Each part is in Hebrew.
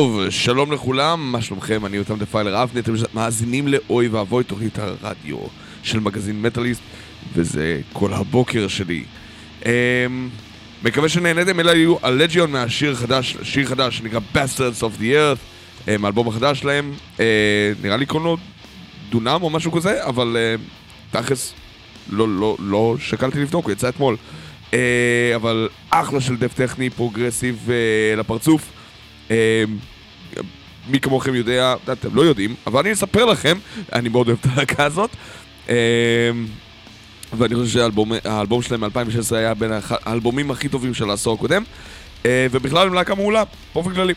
טוב, שלום לכולם, מה שלומכם? אני אותם דפיילר אבני, אתם מאזינים לאוי ואבוי תוכנית הרדיו של מגזין מטאליסט, וזה כל הבוקר שלי. Um, מקווה שנהנתם, אלה היו הלג'יון מהשיר חדש, שיר חדש שנקרא Bastards of the Earth, um, החדש שלהם, uh, נראה לי קוראים לו דונם או משהו כזה, אבל uh, תכלס לא, לא, לא שקלתי לבדוק, הוא יצא אתמול. Uh, אבל אחלה של death טכני, progressive אה, לפרצוף. אה, מי כמוכם יודע, אתם לא יודעים, אבל אני אספר לכם, אני מאוד אוהב את הלהקה הזאת. אה, ואני חושב שהאלבום שלהם מ-2016 היה בין האלבומים הכי טובים של העשור הקודם. אה, ובכלל הם להקה מעולה, באופן כללי.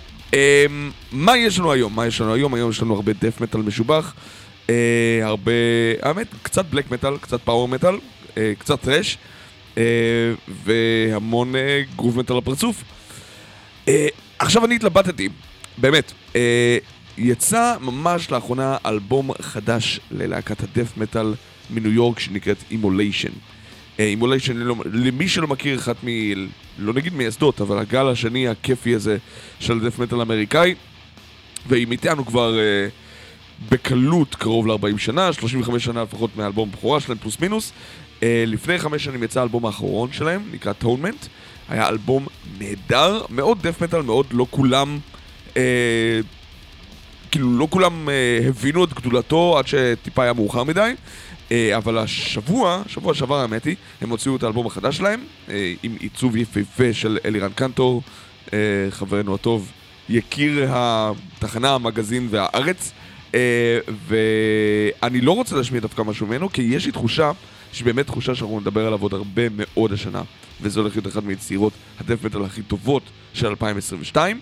מה יש לנו היום? מה יש לנו היום? היום יש לנו הרבה death metal משובח. הרבה, האמת, קצת black metal, קצת power metal, קצת thrash. והמון groove metal לפרצוף. עכשיו אני התלבטתי, באמת, אה, יצא ממש לאחרונה אלבום חדש ללהקת ה death metal מניו יורק שנקראת Immolation. Immolation, למי שלא מכיר, אחת מ... לא נגיד מייסדות, אבל הגל השני הכיפי הזה של death metal אמריקאי, והיא איתנו כבר אה, בקלות קרוב ל-40 שנה, 35 שנה לפחות מהאלבום הבכורה שלהם, פלוס מינוס. Uh, לפני חמש שנים יצא האלבום האחרון שלהם, נקרא טונמנט. היה אלבום נהדר, מאוד דף מטאל, מאוד לא כולם... Uh, כאילו לא כולם uh, הבינו את גדולתו עד שטיפה היה מאוחר מדי, uh, אבל השבוע, שבוע שעבר האמת היא, הם הוציאו את האלבום החדש שלהם, uh, עם עיצוב יפהפה של אלירן קנטור, uh, חברנו הטוב, יקיר התחנה, המגזין והארץ, uh, ואני לא רוצה להשמיע דווקא משהו ממנו, כי יש לי תחושה, יש באמת תחושה שאנחנו נדבר עליו עוד הרבה מאוד השנה, וזה הולך להיות אחת מיצירות הדף מטאל הכי טובות של 2022,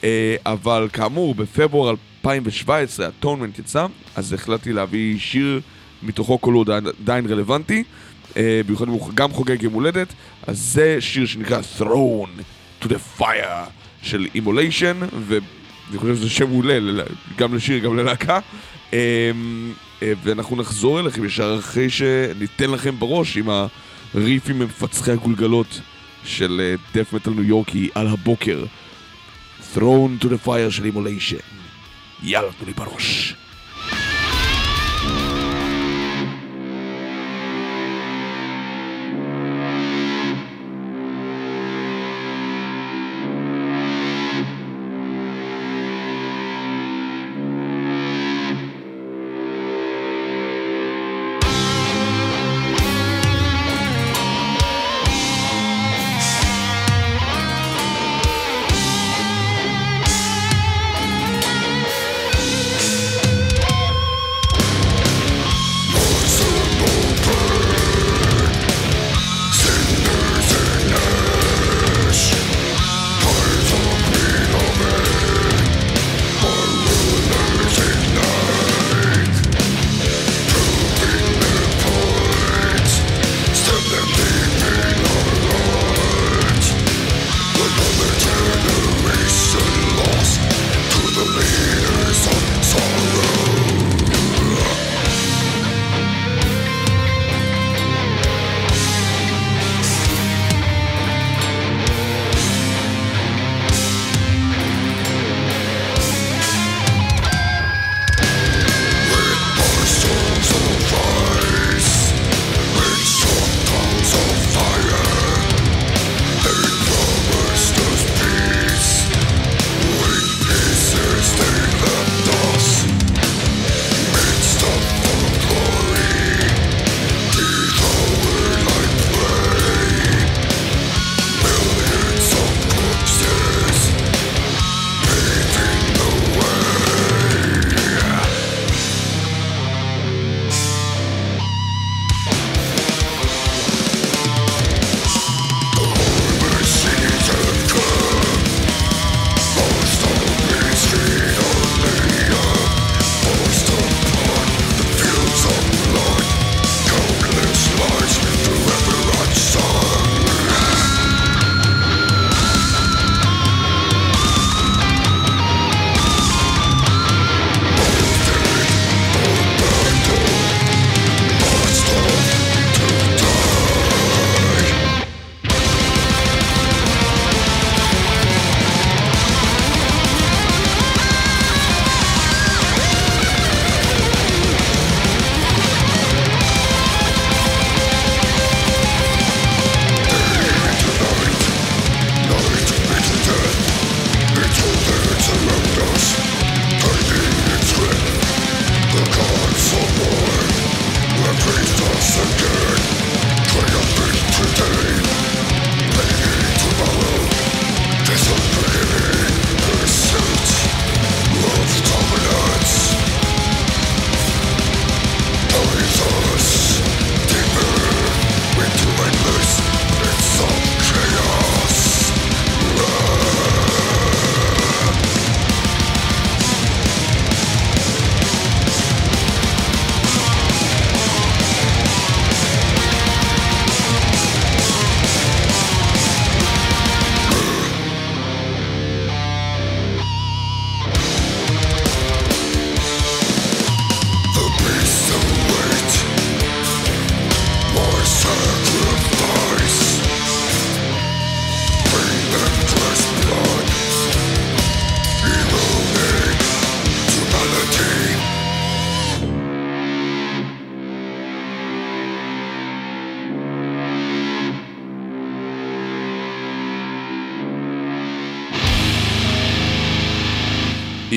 uh, אבל כאמור, בפברואר 2017 הטונמנט יצא, אז החלטתי להביא שיר מתוכו כל עוד עדיין רלוונטי, אה, במיוחד אם הוא גם חוגג יום הולדת, אז זה שיר שנקרא Throne to the Fire של אימוליישן, ואני חושב שזה שם מעולה גם לשיר, גם ללהקה. אה, ואנחנו נחזור אליכם ישר אחרי שניתן לכם בראש עם הריפים מפצחי הגולגלות של דף מטל ניו יורקי על הבוקר. Throne to the Fire של אימוליישן. יאללה, תנו לי בראש.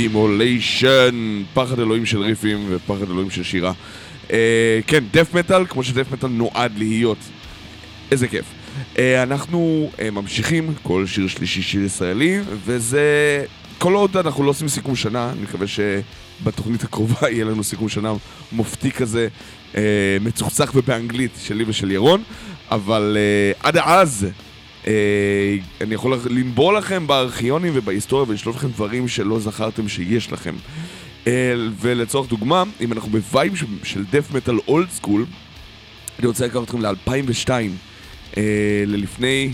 אימוליישן, פחד אלוהים של ריפים ופחד אלוהים של שירה. אה, כן, דף מטאל, כמו שדף מטאל נועד להיות. איזה כיף. אה, אנחנו אה, ממשיכים, כל שיר שלישי שיר ישראלי, וזה... כל עוד אנחנו לא עושים סיכום שנה, אני מקווה שבתוכנית הקרובה יהיה לנו סיכום שנה מופתי כזה, אה, מצוחצח ובאנגלית שלי ושל ירון, אבל אה, עד אז אני יכול לנבוא לכם בארכיונים ובהיסטוריה ולשלוף לכם דברים שלא זכרתם שיש לכם. אה, ולצורך דוגמה, אם אנחנו ב vibe של death metal old school, אני רוצה לקחת אתכם ל-2002, אה, ללפני...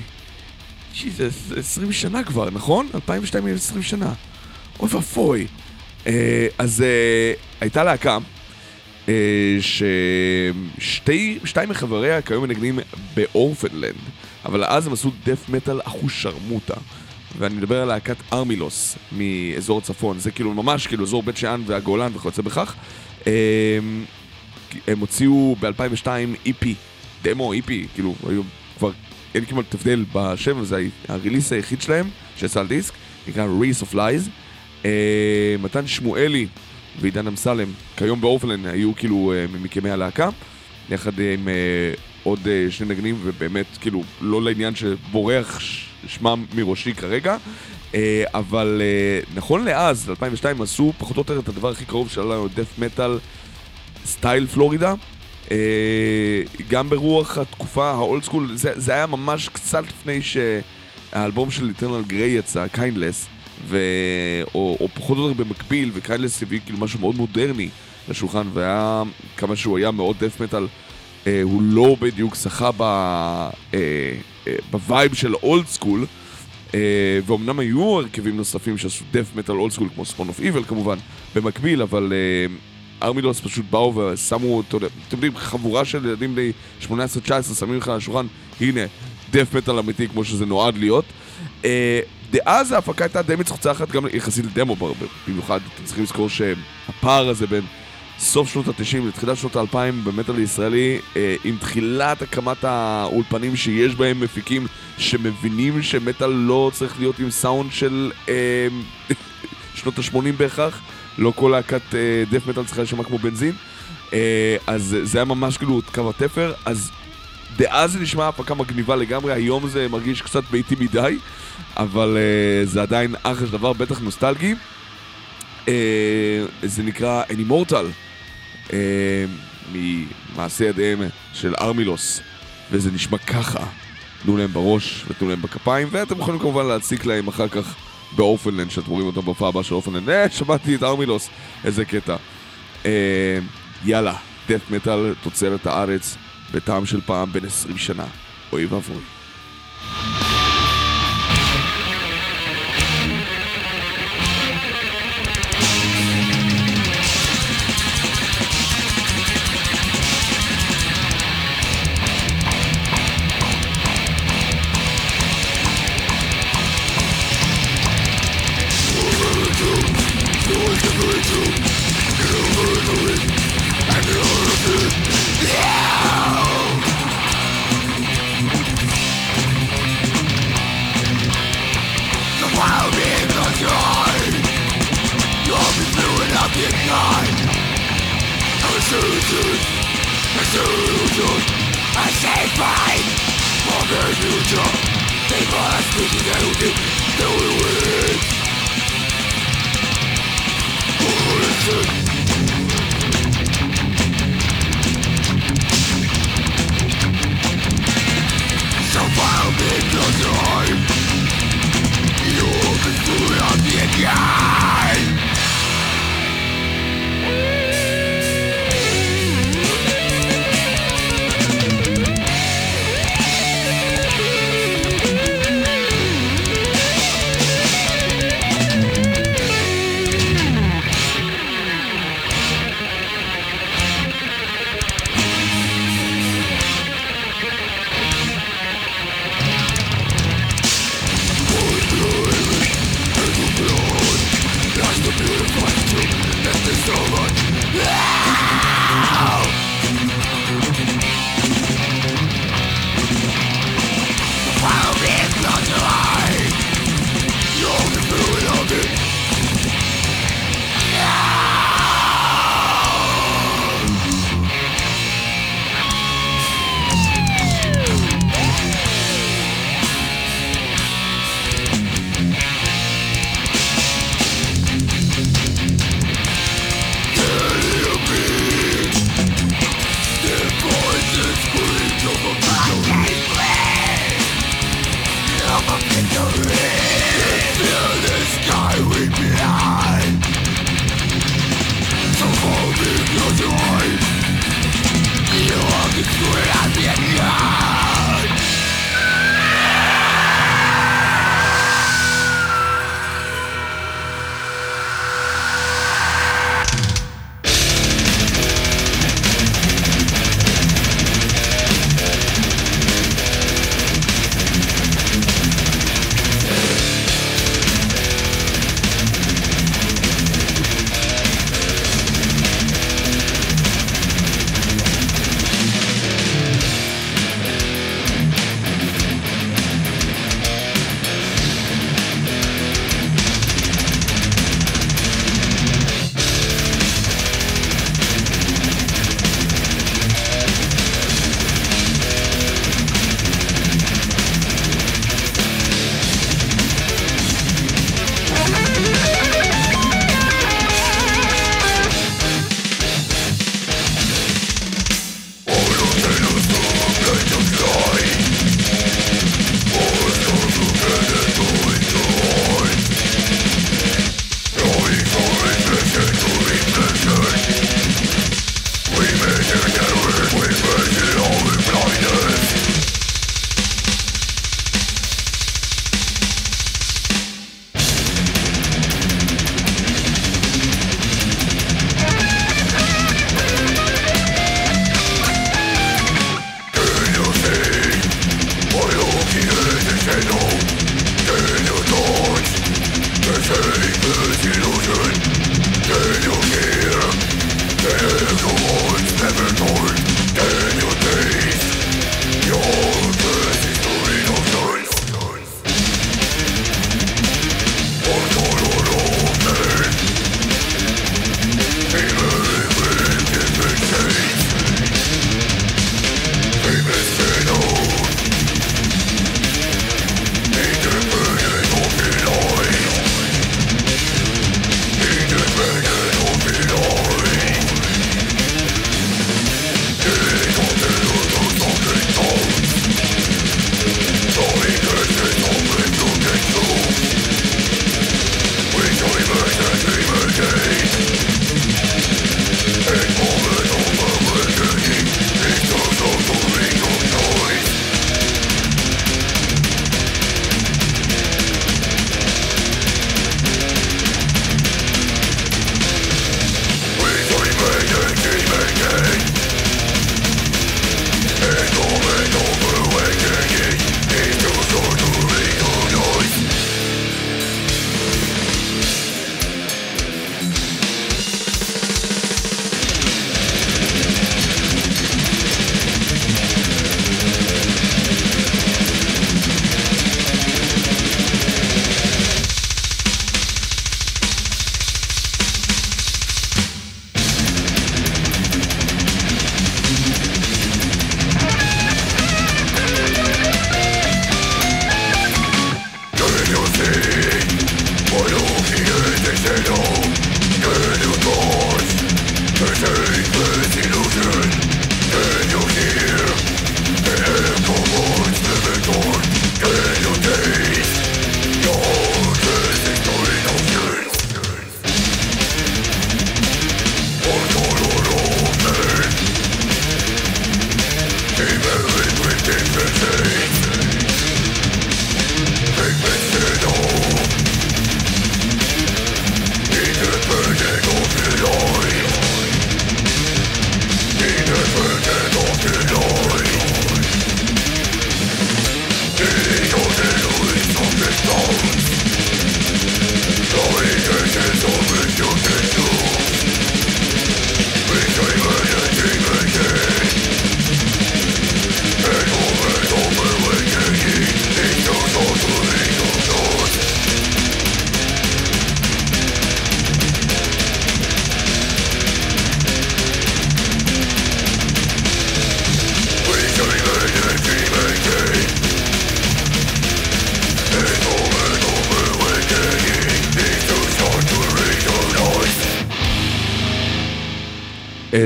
Jesus, 20 שנה כבר, נכון? 2002 היא 20 שנה. אוי ואבוי. אה, אז אה, הייתה להקה אה, ששתיים מחבריה כיום מנגנים באורפנלנד, אבל אז הם עשו דף מטאל אחושרמוטה. ואני מדבר על להקת ארמילוס מאזור הצפון, זה כאילו ממש כאילו אזור בית שאן והגולן וכיוצא בכך. הם הוציאו ב-2002 EP, דמו EP, כאילו היו כבר אין כמעט הבדל בשם, זה הריליס היחיד שלהם שיצא על דיסק, נקרא Race of Lies. Uh, מתן שמואלי ועידן אמסלם, כיום באורפלן, היו כאילו uh, ממקימי הלהקה, יחד עם אה, עוד אה, שני נגנים, ובאמת, כאילו, לא לעניין שבורח שמם מראשי כרגע, אה, אבל אה, נכון לאז, 2002, עשו פחות או יותר את הדבר הכי קרוב שהיה לנו death metal style פלורידה. אה, גם ברוח התקופה ה old school, זה, זה היה ממש קצת לפני שהאלבום של Eternal Gray יצא, Kindless, ו... או, או פחות או יותר במקביל, ו Kindless הביא כאילו משהו מאוד מודרני לשולחן, והיה כמה שהוא היה מאוד death metal, הוא לא בדיוק שחה ב... אה, אה, ב vibe של old school. ואומנם היו הרכבים נוספים שעשו death metal old school כמו Spawn of Evil כמובן במקביל אבל Armilus פשוט באו ושמו, אתם יודעים, חבורה של ילדים בני 18-19 שמים לך על השולחן, הנה, death metal אמיתי כמו שזה נועד להיות. אה, דאז ההפקה הייתה די מצוחצחת גם יחסית לדמו במיוחד, אתם צריכים לזכור שהפער הזה בין סוף שנות ה-90 לתחילת שנות ה-2000 במטאל הישראלי, אה, עם תחילת הקמת האולפנים שיש בהם מפיקים שמבינים שמטאל לא צריך להיות עם סאונד של אה, שנות ה-80 בהכרח. לא כל להקת דף מטאל צריכה להישמע כמו בנזין. אה, אז זה היה ממש כאילו קו התפר, אז דאז זה נשמע הפקה מגניבה לגמרי, היום זה מרגיש קצת ביתי מדי, אבל uh, זה עדיין אחלה של דבר, בטח נוסטלגי. Uh, זה נקרא uh, ממעשה ידיהם של ארמילוס, וזה נשמע ככה. תנו להם בראש ותנו להם בכפיים, ואתם יכולים כמובן להציק להם אחר כך באופנלנד, שאתם רואים אותם בהופעה הבאה של אופנלנד. אה, שמעתי את ארמילוס, איזה קטע. אה, יאללה, דף מטאל תוצרת הארץ, בטעם של פעם בין 20 שנה. אוי ואבוי.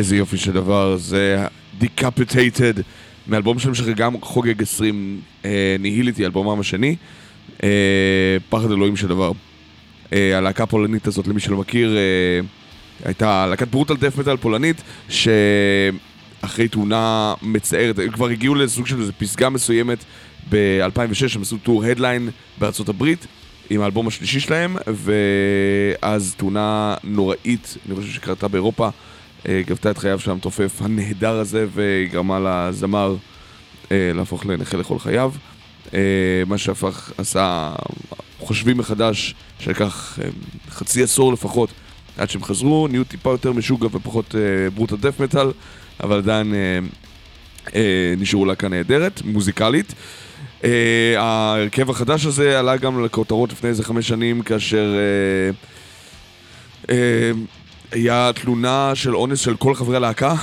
איזה יופי של דבר, זה Decapitated, מאלבום שלהם שגם חוגג 20 ניהיליטי, אלבומם השני, אה, פחד אלוהים של דבר. אה, הלהקה הפולנית הזאת, למי שלא מכיר, אה, הייתה להקת ברוטל דף מטאל פולנית, שאחרי תאונה מצערת, הם כבר הגיעו לסוג של איזו פסגה מסוימת ב-2006, הם עשו טור הדליין בארצות הברית. עם האלבום השלישי שלהם, ואז תאונה נוראית, אני חושב שקרתה באירופה, אה, גבתה את חייו של המתופף הנהדר הזה וגרמה לזמר אה, להפוך לנכה לכל חייו. אה, מה שהפך, עשה חושבים מחדש שלקח חצי עשור לפחות עד שהם חזרו, נהיו טיפה יותר משוגע ופחות ברוטה דף מטאל, אבל עדיין נשארו להקה נהדרת, מוזיקלית. ההרכב החדש הזה עלה גם לכותרות לפני איזה חמש שנים כאשר היה תלונה של אונס של כל חברי הלהקה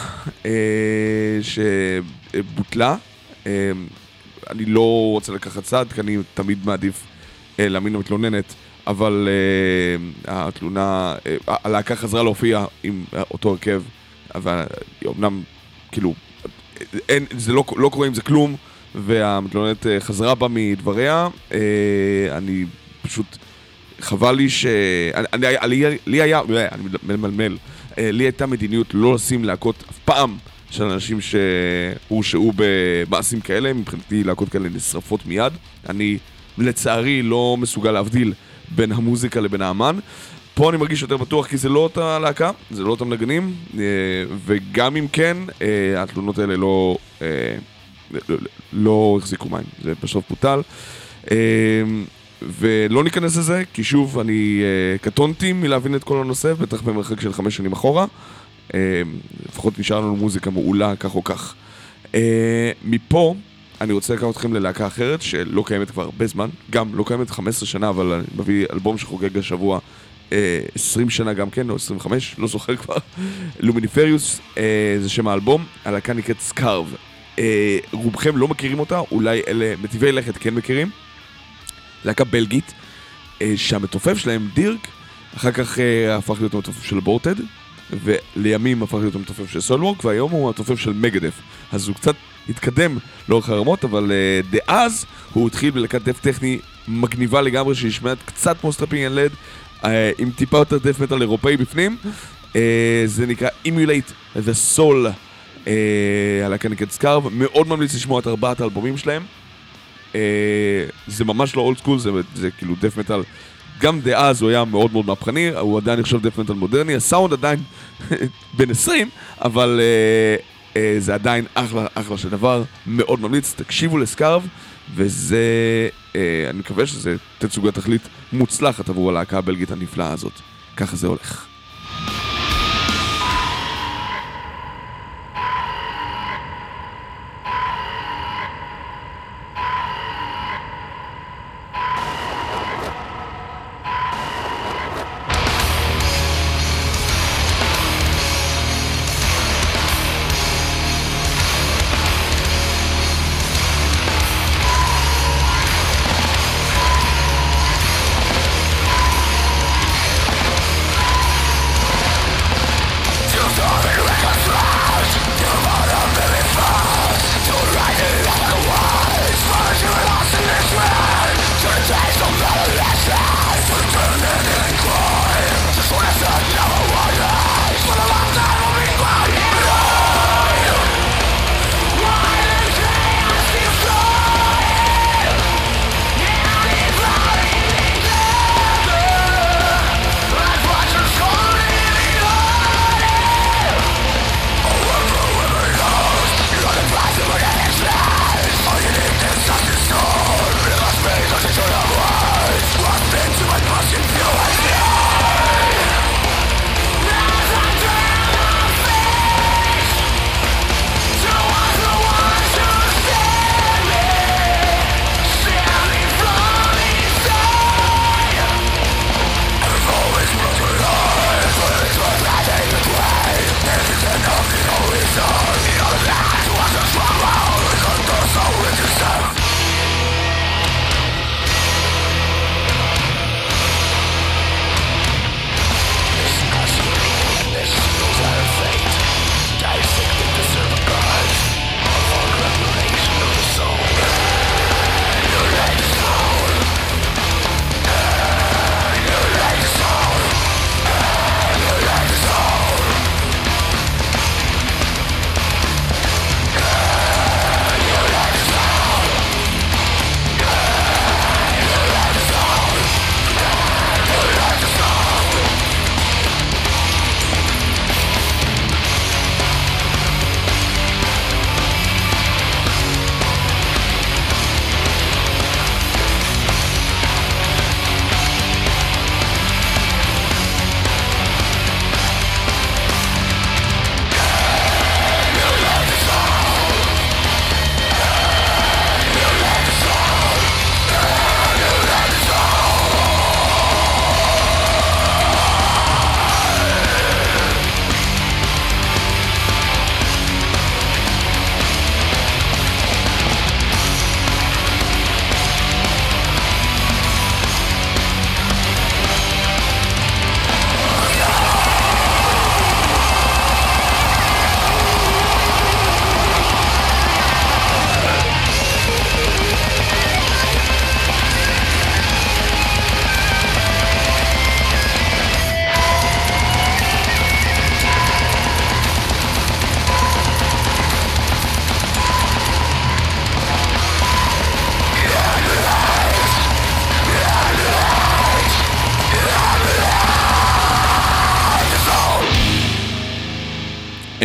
אה, שבוטלה. אה, אני לא רוצה לקחת צד, כי אני תמיד מעדיף אה, להאמין למתלוננת, אבל התלונה, הלהקה חזרה להופיע עם אותו הרכב, אבל אמנם, כאילו, אין, זה לא, לא קורה עם זה כלום, והמתלוננת חזרה בה מדבריה. אני פשוט... חבל לי ש... אני, לי, לי היה, אני ממלמל, אה, לי הייתה מדיניות לא לשים להקות אף פעם של אנשים שהורשעו במעשים כאלה, מבחינתי להקות כאלה נשרפות מיד. אני לצערי לא מסוגל להבדיל בין המוזיקה לבין האמן. פה אני מרגיש יותר בטוח כי זה לא אותה להקה, זה לא אותם נגנים, אה, וגם אם כן, אה, התלונות האלה לא, לא, לא החזיקו מים, זה בסוף בוטל. ולא ניכנס לזה, כי שוב, אני uh, קטונתי מלהבין את כל הנושא, בטח במרחק של חמש שנים אחורה. Uh, לפחות נשאר לנו מוזיקה מעולה, כך או כך. Uh, מפה, אני רוצה לקחת אתכם ללהקה אחרת, שלא קיימת כבר הרבה זמן, גם לא קיימת 15 שנה, אבל אני מביא אלבום שחוגג השבוע uh, 20 שנה גם כן, או 25, לא זוכר כבר. Luminiferous, אה, זה שם האלבום, הלהקה נקראת Scarve. אה, רובכם לא מכירים אותה, אולי אלה מטיבי לכת כן מכירים. להקה בלגית, אה, שהמתופף שלהם, דירק, אחר כך אה, הפך להיות המתופף של Aborted, ולימים הפך להיות המתופף של Soilwork, והיום הוא המתופף של Megadeth. אז הוא קצת התקדם לאורך הרמות, אבל אה, דאז הוא התחיל בלהקת death טכני מגניבה לגמרי, שנשמעת קצת כמו Strapping Young Lad, עם טיפה יותר דף מטאל אירופאי בפנים. זה נקרא Emulate the Soul, הלהקה נקראת סקארב, מאוד ממליץ לשמוע את ארבעת האלבומים שלהם. אה, זה ממש לא אולד סקול, זה, זה כאילו דף מטאל. גם דאז הוא היה מאוד מאוד מהפכני, הוא עדיין נחשב דף מטאל מודרני, הסאונד עדיין בן 20, אבל אה, אה, זה עדיין אחלה, אחלה של דבר, מאוד ממליץ, תקשיבו לסקארב, וזה, אה, אני מקווה שזה תצוגת תכלית מוצלחת עבור הלהקה הבלגית הנפלאה הזאת. ככה זה הולך.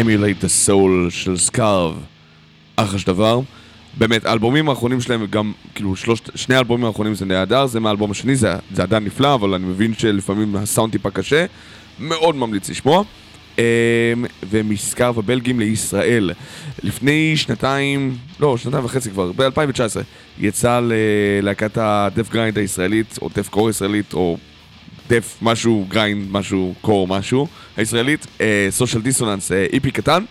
Emulate the Soul של Scarve, אחלה של דבר. באמת, האלבומים האחרונים שלהם, גם, כאילו, שלושת, שני האלבומים האחרונים זה נהדר, זה מהאלבום השני, זה, זה עדיין נפלא, אבל אני מבין שלפעמים הסאונד טיפה קשה. מאוד ממליץ לשמוע. אמ, ומ Scarve הבלגים לישראל. לפני שנתיים, לא, שנתיים וחצי כבר, ב-2019, יצא ללהקת ה death grind הישראלית, או deathcore הישראלית, או death משהו grind, משהו core משהו, הישראלית, סושיאל דיסוננס, איפי קטן.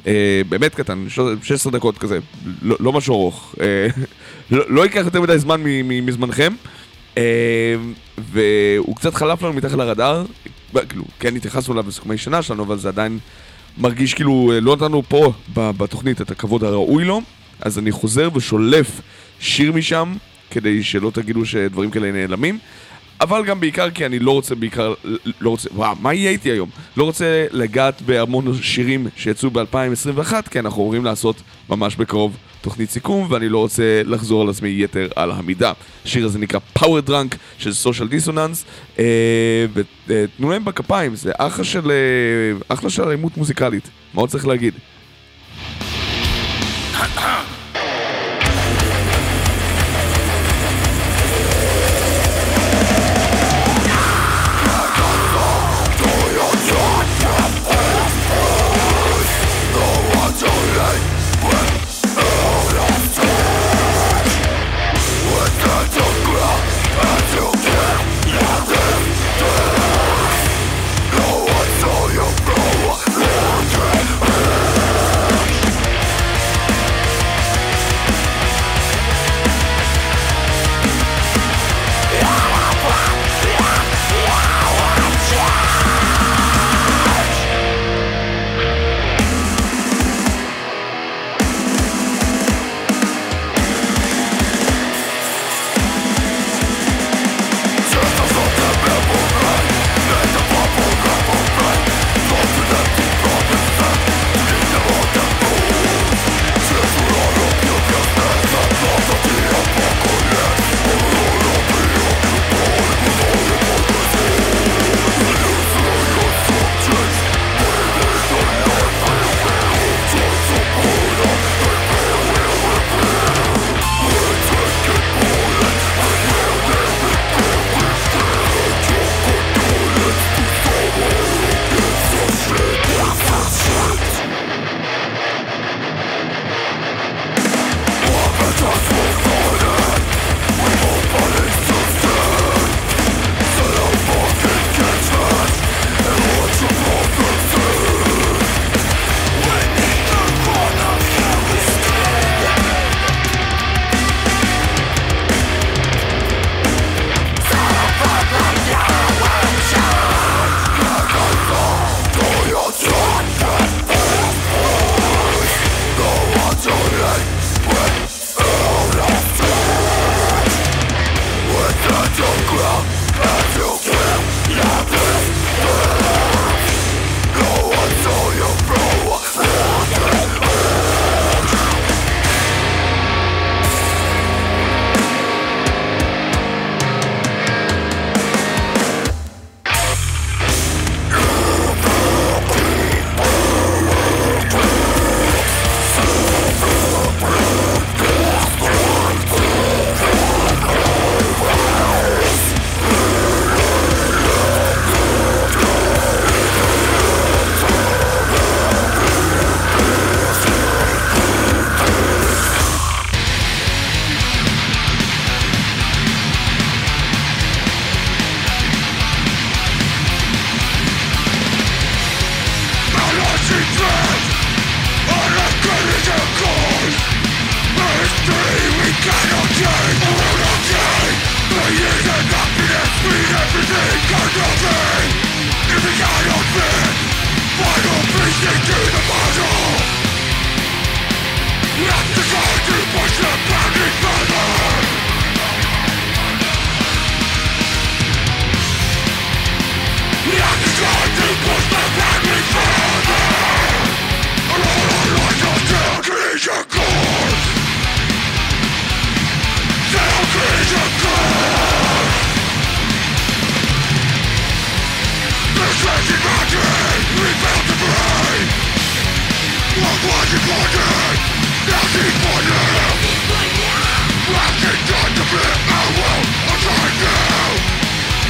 Uh, באמת קטן, 16 דקות כזה, לא, לא משהו ארוך, uh, לא, לא ייקח יותר מדי זמן מזמנכם, uh, והוא קצת חלף לנו מתחת לרדאר, כאילו, כן התייחסנו אליו בסיכומי שנה שלנו, אבל זה עדיין מרגיש כאילו לא נתנו פה בתוכנית את הכבוד הראוי לו, אז אני חוזר ושולף שיר משם, כדי שלא תגידו שדברים כאלה נעלמים. אבל גם בעיקר כי אני לא רוצה בעיקר, לא רוצה, וואו, מה יהיה איתי היום? לא רוצה לגעת בהמון שירים שיצאו ב-2021, כי אנחנו אמורים לעשות ממש בקרוב תוכנית סיכום, ואני לא רוצה לחזור על עצמי יתר על המידה. השיר הזה נקרא Power Drunk של Social Dissonance, אה, ותנו להם בכפיים, זה אחלה של, אה, אחלה של אלימות מוזיקלית, מה עוד צריך להגיד?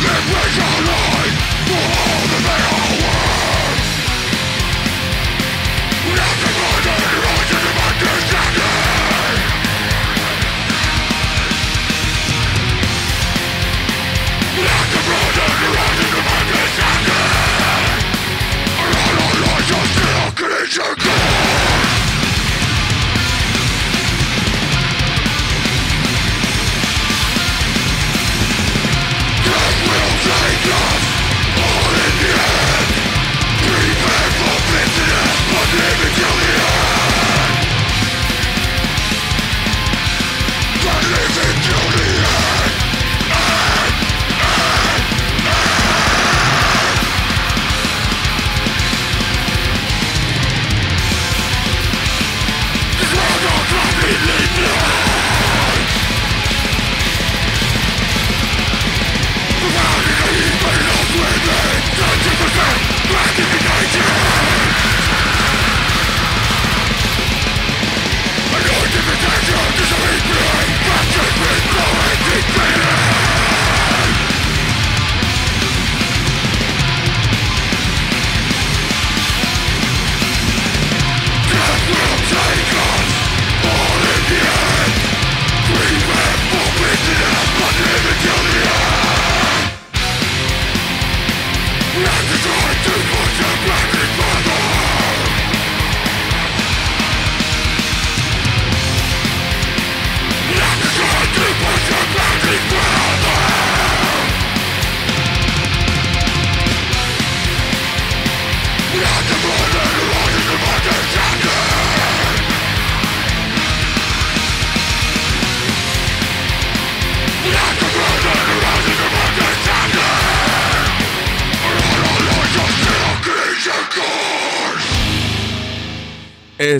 Live with your love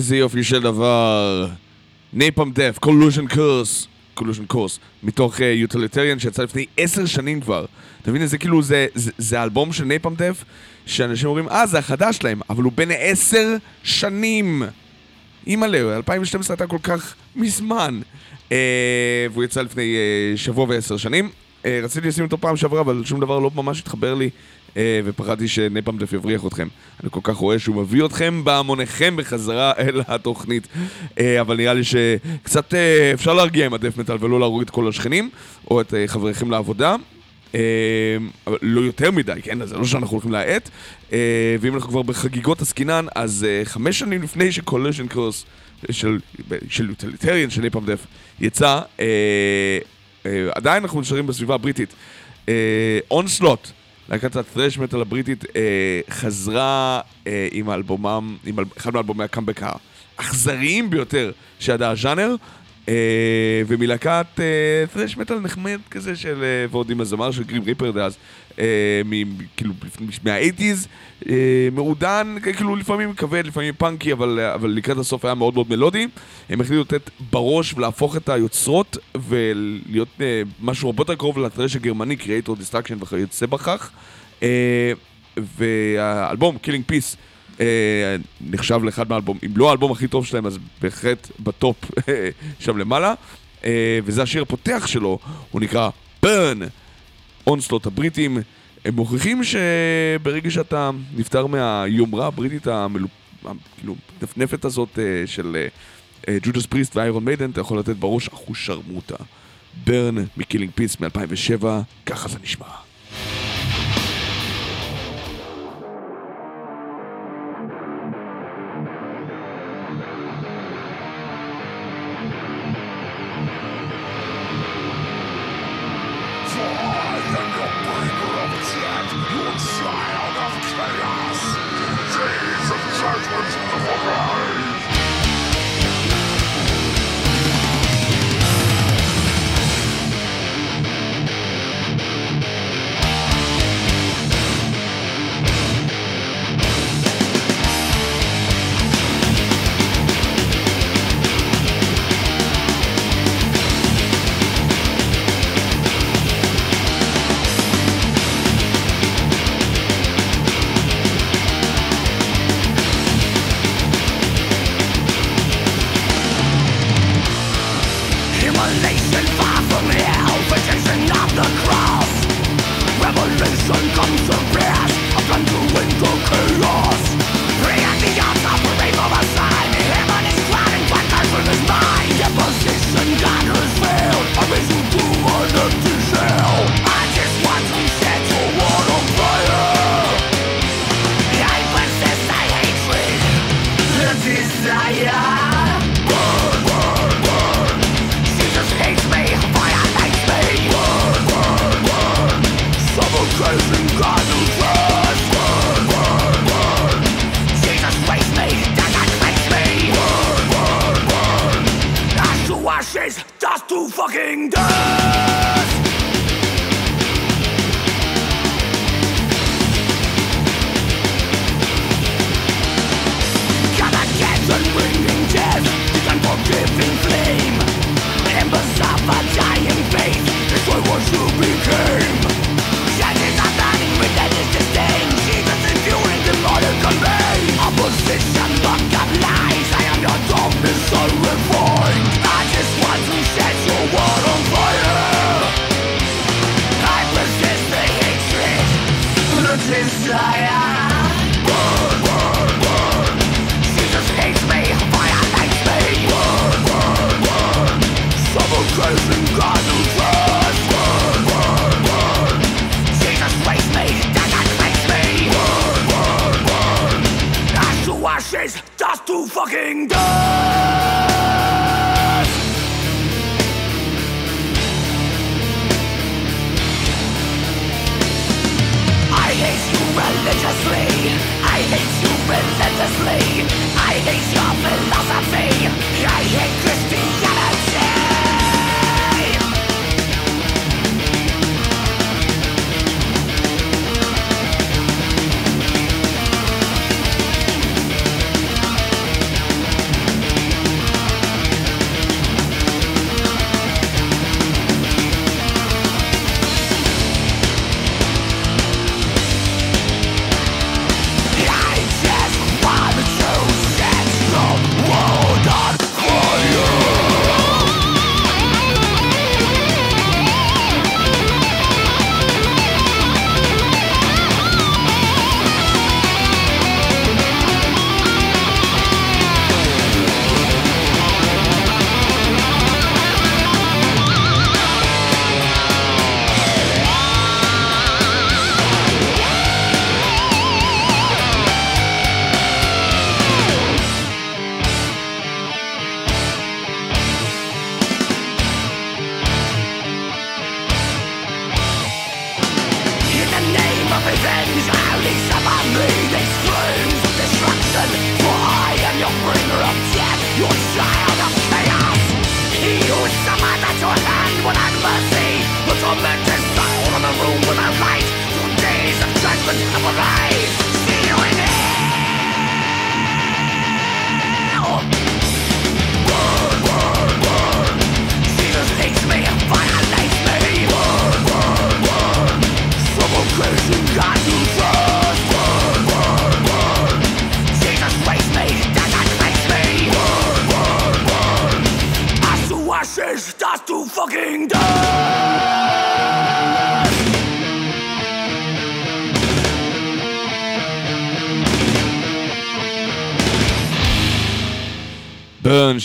איזה יופי של דבר. Napalm Death, Collision Course, Collision Course, מתוך Utilitarian אה, שיצא לפני עשר שנים כבר. אתה מבין? זה כאילו, זה, זה, זה אלבום של Napalm Death, שאנשים אומרים, אה, זה החדש שלהם, אבל הוא בן עשר שנים. אימא'לה, 2012 הייתה כל כך מזמן. אה, והוא יצא לפני אה, שבוע ועשר שנים. אה, רציתי לשים אותו פעם שעברה, אבל שום דבר לא ממש התחבר לי אה, ופחדתי שנפעם דף יבריח אתכם. אני כל כך רואה שהוא מביא אתכם בהמוניכם בחזרה אל התוכנית. אה, אבל נראה לי שקצת אה, אפשר להרגיע עם הדף מטאל ולא להרוג את כל השכנים, או את חבריכם לעבודה. אבל לא יותר מדי, כן? זה לא שאנחנו הולכים להאט. ואם אנחנו כבר בחגיגות עסקינן, אז חמש שנים לפני שקולשן קרוס של, יוטיליטריאן של נפעם דף יצא, עדיין אנחנו נשארים בסביבה הבריטית. אונסלוט. להקת הטרש מטאל הבריטית אה, חזרה אה, עם אלבומם, עם אל, אחד מאלבומי הקאמבק האכזריים ביותר שידע הז'אנר, אה, ומלהקת אה, טרש מטאל נחמד כזה של, אה, ועוד עם הזמר של גרים ריפר דאז, כאילו מהאייטיז, אה, מעודן, כאילו לפעמים כבד, לפעמים פאנקי, אבל, אבל לקראת הסוף היה מאוד מאוד מלודי. הם החליטו לתת בראש ולהפוך את היוצרות ולהיות אה, משהו הרבה יותר קרוב לטרש הגרמני, Creator Destruction וכיוצא בכך. אה, והאלבום, Killing Peace, אה, נחשב לאחד מהאלבום, אם לא האלבום הכי טוב שלהם, אז בהחלט בטופ שם למעלה. אה, וזה השיר הפותח שלו, הוא נקרא Burn. אונסלוט הבריטים, הם מוכיחים שברגע שאתה נפטר מהיומרה הבריטית המנפנפת הזאת אה, של ג'ודס פריסט ואיירון מיידן, אתה יכול לתת בראש אחוש שרמוטה. ברן מקילינג פיס מ-2007, ככה זה נשמע.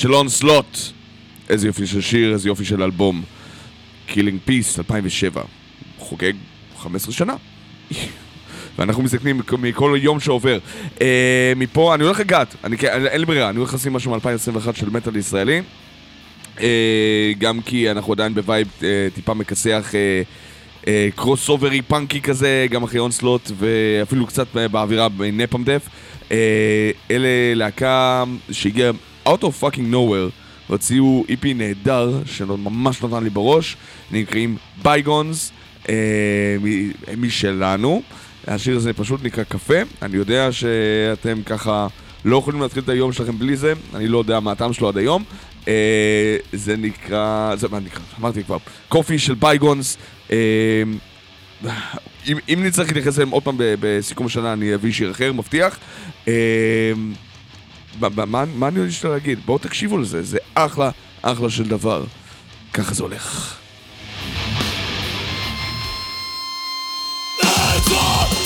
של Onslaught. איזה יופי של שיר, איזה יופי של אלבום. Killing Peace, 2007. חוגג 15 שנה. ואנחנו מסתכלים מכ- מכל יום שעובר. אה, מפה, אני הולך לגעת, אני, כן- אין לי ברירה, אני הולך לשים משהו מ-2021 של מטאל ישראלי. אה, גם כי אנחנו עדיין ב vibe אה, טיפה מכסח אה, אה, קרוסאוברי פאנקי כזה, גם אחרי אונסלוט ואפילו קצת אה, באווירה ב Napalm Death. אה, אלה להקה שהגיעה out of fucking nowhere והוציאו EP נהדר שממש נתן לי בראש, נקראים בייגונס, אה, משלנו. השיר הזה פשוט נקרא קפה, אני יודע שאתם ככה לא יכולים להתחיל את היום שלכם בלי זה, אני לא יודע מה הטעם שלו עד היום. אה, זה נקרא, זה מה נקרא, אמרתי כבר, Coffee של בייגונס. אה, אם, אם נצטרך להתייחס אליהם עוד פעם בסיכום השנה, אני אביא שיר אחר, מבטיח. אה, מה, מה- מה, אני רוצה להגיד? בואו תקשיבו לזה, זה אחלה, אחלה של דבר. ככה זה הולך. Just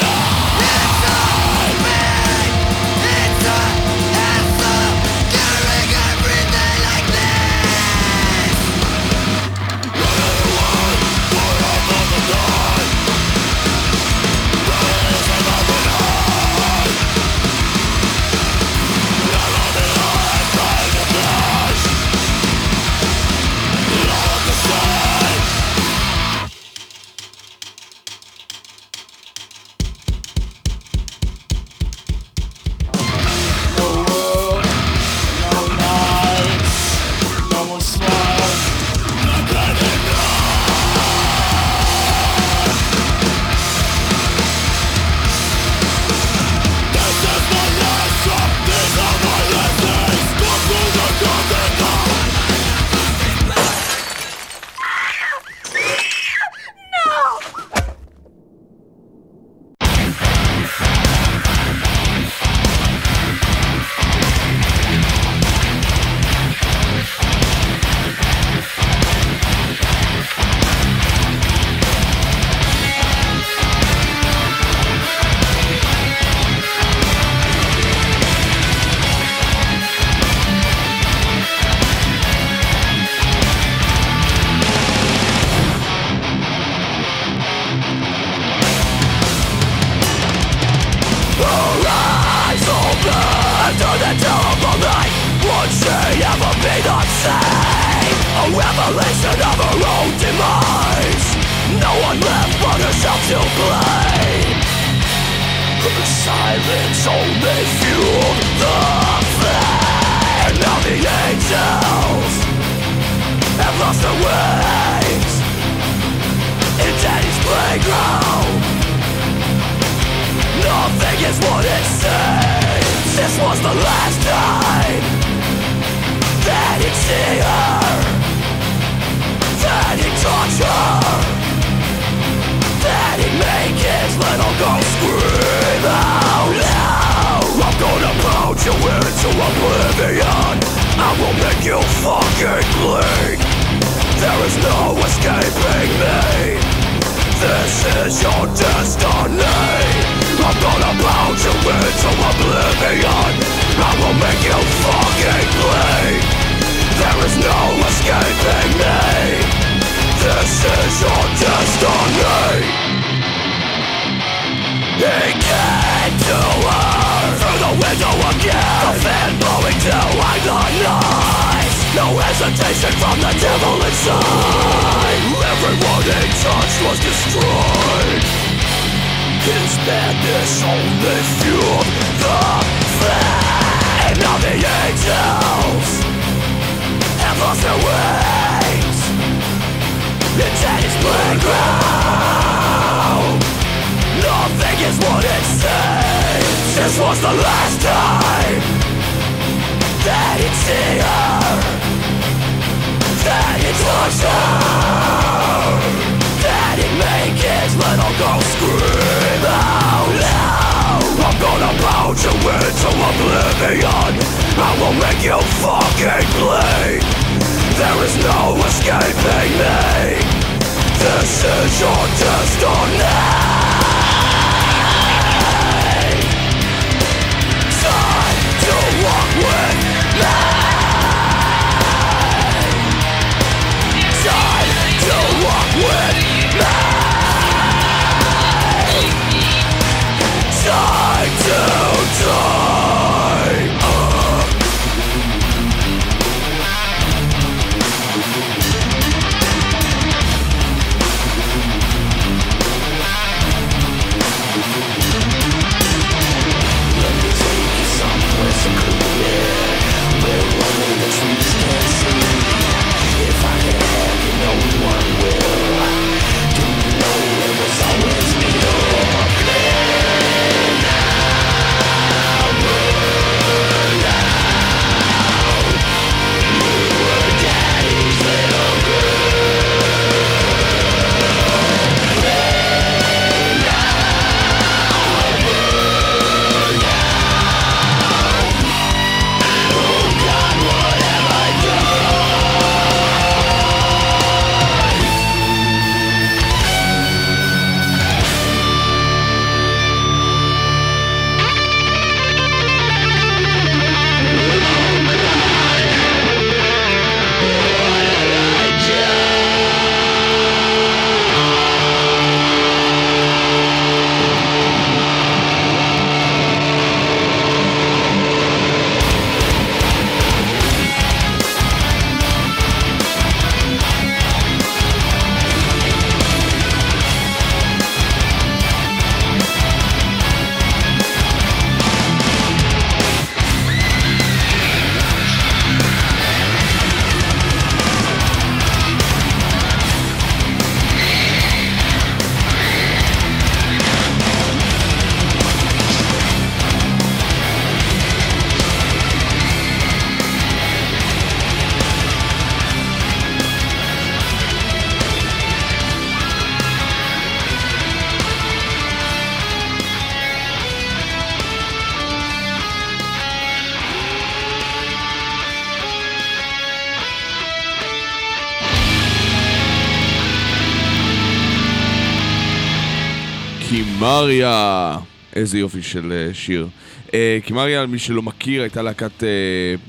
קימריה. איזה יופי של אה, שיר. אה, קימריה, מי שלא מכיר, הייתה להקת אה,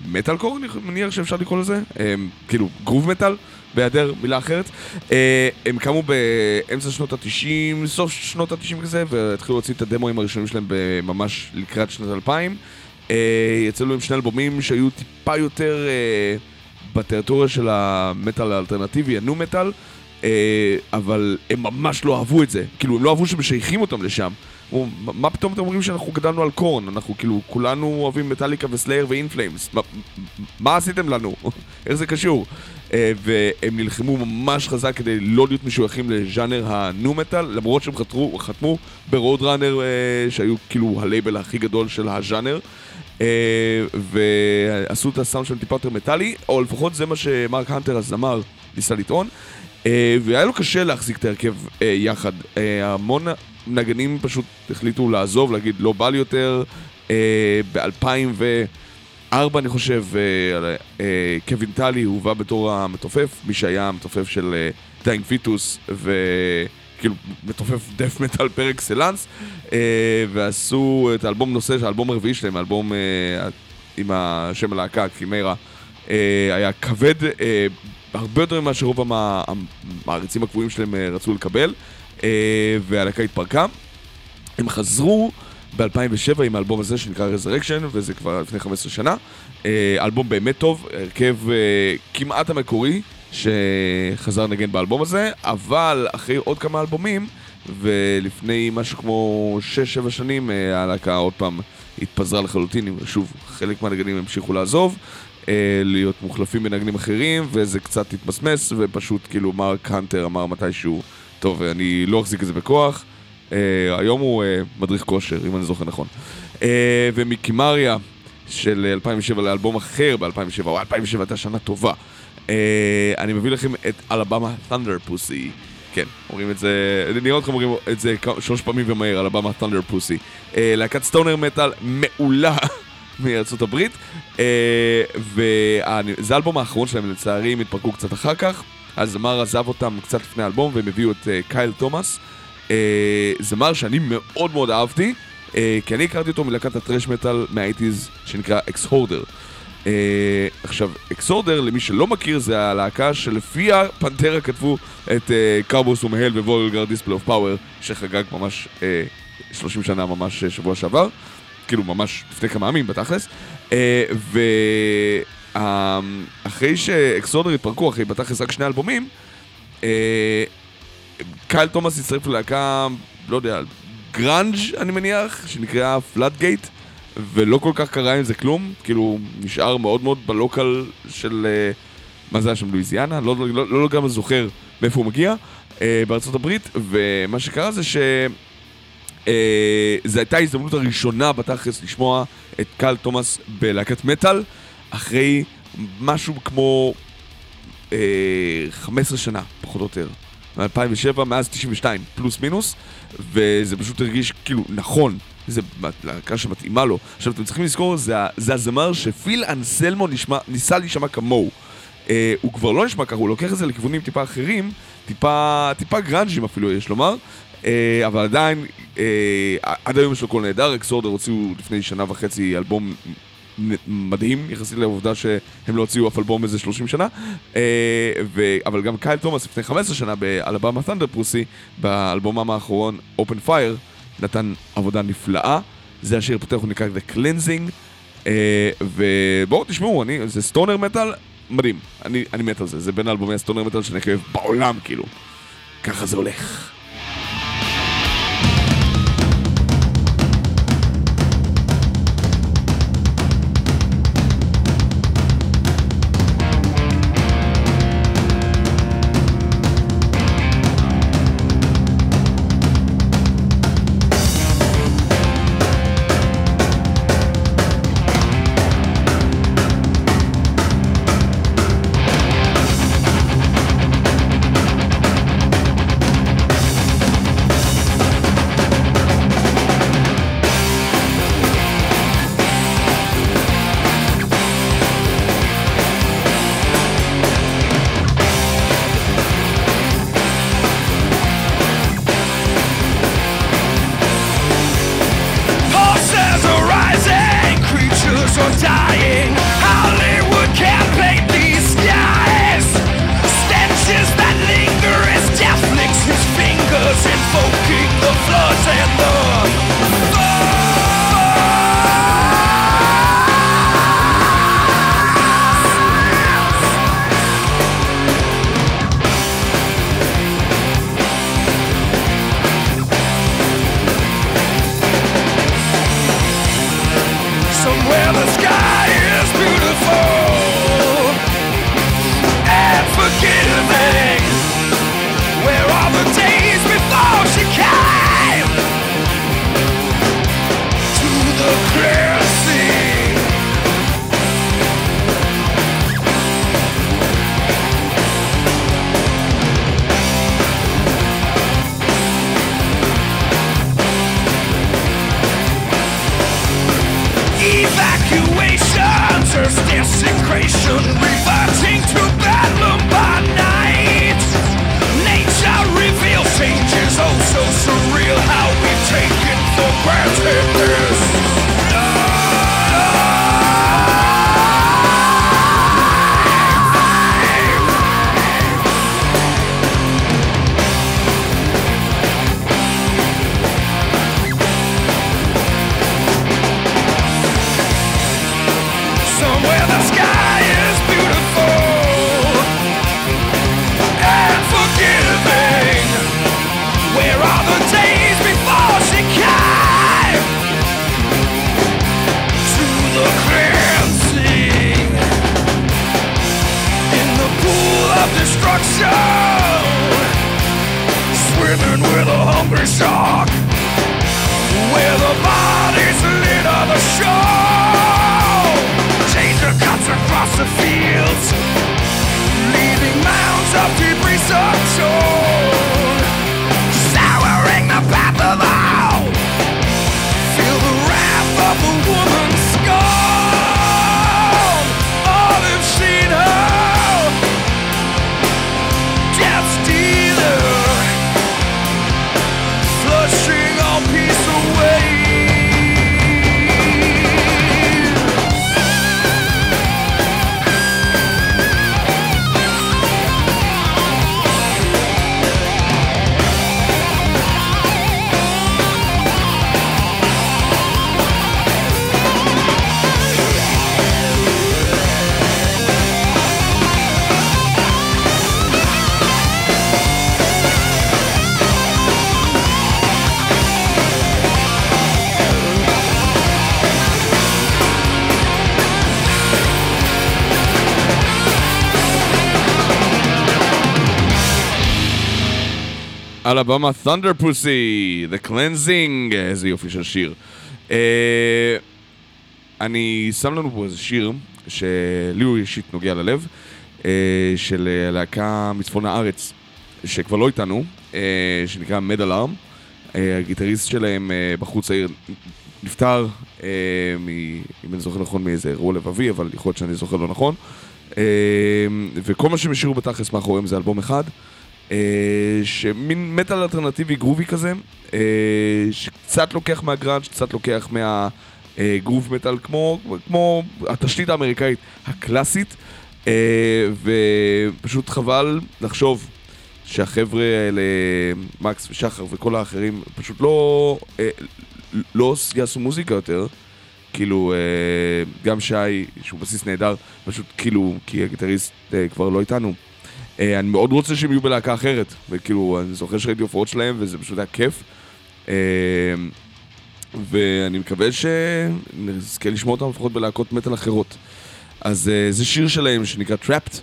מטאל קור, אני מניח שאפשר לקרוא לזה, אה, כאילו גרוב מטאל, בהיעדר מילה אחרת. אה, הם קמו באמצע שנות ה-90, סוף שנות ה-90 כזה, והתחילו להוציא את הדמוים הראשונים שלהם ממש לקראת שנות 2000. אה, יצאו להם שני אלבומים שהיו טיפה יותר אה, בטריטוריה של המטאל האלטרנטיבי, הנו מטאל. אבל הם ממש לא אהבו את זה. כאילו, הם לא אהבו שמשייכים אותם לשם. הוא, מה פתאום אתם אומרים שאנחנו גדלנו על Korn? אנחנו כאילו, כולנו אוהבים Metallica ו Slayer ו In Flames. מה, מה עשיתם לנו? איך זה קשור? אה, והם נלחמו ממש חזק כדי לא להיות משויכים לז'אנר ה nu metal, למרות שהם חתרו, חתמו ב Roadrunner, אה, שהיו כאילו הלייבל הכי גדול של הז'אנר. אה, ועשו את הסאונד שלהם טיפה יותר מטאלי, או לפחות זה מה שמרק הנטר הזמר ניסה לטעון. אה, והיה לו קשה להחזיק את ההרכב אה, יחד. אה, המון נגנים פשוט החליטו לעזוב, להגיד לא בא לי יותר. ב-2004 אני חושב, קווין טלי הובא בתור המתופף, מי שהיה המתופף של Dying Fetus, וכאילו מתופף death metal par excellence, ועשו את האלבום נושא, האלבום הרביעי שלהם, האלבום עם השם הלהקה, קימרה, היה כבד הרבה יותר ממה שרוב המעריצים הקבועים שלהם אה, רצו לקבל, אה, והלהקה התפרקה. הם חזרו ב-2007 עם האלבום הזה שנקרא Resurrection, וזה כבר לפני 15 שנה. אה, אלבום באמת טוב, הרכב כמעט המקורי שחזר לנגן באלבום הזה, אבל אחרי עוד כמה אלבומים, ולפני משהו כמו 6-7 שנים הלהקה עוד פעם התפזרה לחלוטין, שוב, חלק מהנגנים המשיכו לעזוב, להיות מוחלפים בנגנים אחרים, וזה קצת התמסמס, ופשוט כאילו מרק הנטר אמר מתישהו, טוב, אני לא אחזיק את זה בכוח. אה, היום הוא אה, מדריך כושר, אם אני זוכר נכון. אה, ומקימריה של 2007 לאלבום אחר ב-2007, או 2007 הייתה שנה טובה. אה, אני מביא לכם את אלבמה ת'נדר פוסי. כן, אומרים את זה, נראה אתכם אומרים את זה שלוש פעמים ומהר, Alabama Thunderpussy. להקת stoner metal מעולה. מארצות הברית, אה, וזה האלבום האחרון שלהם, לצערי הם התפרקו קצת אחר כך. הזמר עזב אותם קצת לפני האלבום והם הביאו את אה, קייל תומאס. אה, זמר שאני מאוד מאוד אהבתי, כי אני הכרתי אותו מלהקת ה thrash metal מה eighties שנקרא Exhorder. Uh, עכשיו, Exhorder, למי שלא מכיר, זה הלהקה שלפיה Pantera כתבו את Cowboys from Hell ו Vulgar Display of Power, שחגג ממש uh, 30 שנה ממש שבוע שעבר. כאילו ממש לפני כמה ימים בתכלס. אה, ואחרי ש Exhorder התפרקו, אחרי בתכלס רק שני אלבומים, אה, קייל תומאס הצטרף ללהקה, לא יודע, גראנג' אני מניח, שנקראה Floodgate, ולא כל כך קרה עם זה כלום, כאילו נשאר מאוד מאוד ב local של, אה, מה זה היה שם, לואיזיאנה? לא, לא, לא, לא לגמרי זוכר מאיפה הוא מגיע, בארצות הברית, ומה שקרה זה ש... אה, זו הייתה ההזדמנות הראשונה בתכלס לשמוע את קל תומאס בלהקת מטאל, אחרי משהו כמו אה, 15 שנה, פחות או יותר. מ-2007, מאז 92, פלוס מינוס, וזה פשוט הרגיש כאילו נכון, זה להקה שמתאימה לו. עכשיו, אתם צריכים לזכור, זה, זה הזמר שפיל אנסלמו נשמע, ניסה להישמע כמוהו. אה, הוא כבר לא נשמע ככה, הוא לוקח את זה לכיוונים טיפה אחרים, טיפה, טיפה גראנג'ים אפילו, יש לומר. אה, אבל עדיין, אה, עד היום יש לו קול נהדר, Exhorder הוציאו לפני שנה וחצי אלבום מדהים יחסית לעובדה שהם לא הוציאו אף אלבום איזה 30 שנה. אה. אבל גם קייל תומאס לפני 15 שנה ב Alabama Thunderpussy באלבומם האחרון Open Fire נתן עבודה נפלאה. זה השיר פותח הוא נקרא The Cleansing. ובואו תשמעו, אני, זה סטונר מטאל מדהים, אני, אני מת על זה, זה בין אלבומי הסטונר מטאל שאני חייב בעולם כאילו. ככה זה הולך על הבמה Thunder Pussy, The Cleansing, איזה יופי של שיר. אה, אני שם לנו פה איזה שיר שלי הוא אישית נוגע ללב, אה, של להקה מצפון הארץ, שכבר לא איתנו, אה, שנקרא מד אלארם. הגיטריסט שלהם אה, בחוץ העיר נפטר, אה, מ, אם אני זוכר נכון, מאיזה אירוע לבבי, אבל יכול להיות שאני זוכר לא נכון. אה, וכל מה שהם השאירו בתכלס מאחוריהם זה אלבום אחד. שמין מטאל אלטרנטיבי גרובי כזה, אה, שקצת לוקח מהגראנץ', קצת לוקח מהגרוב מטאל, כמו, כמו התשתית האמריקאית הקלאסית, אה, ופשוט חבל לחשוב שהחבר'ה האלה, מקס ושחר וכל האחרים, פשוט לא, אה, לא יעשו מוזיקה יותר. כאילו, אה, גם שי, שהוא בסיס נהדר, פשוט כאילו, כי הגיטריסט אה, כבר לא איתנו. אה, אני מאוד רוצה שהם יהיו בלהקה אחרת, וכאילו, אני זוכר שראיתי הופעות שלהם וזה פשוט היה כיף. אה, ואני מקווה שנזכה לשמוע אותם לפחות בלהקות מטאל אחרות. אז אה, זה שיר שלהם שנקרא Trapped,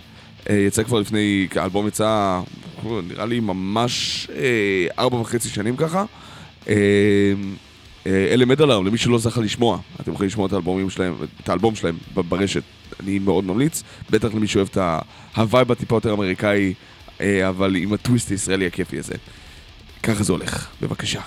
יצא כבר לפני, האלבום יצא, נראה לי ממש ארבע וחצי שנים ככה. אלה מדלאם, למי שלא זכה לשמוע, אתם יכולים לשמוע את האלבומים שלהם, את האלבום שלהם ברשת, אני מאוד ממליץ, בטח למי שאוהב את ה vibe הטיפה יותר אמריקאי, אה, אבל עם הטוויסט הישראלי הכיפי הזה. ככה זה הולך, בבקשה.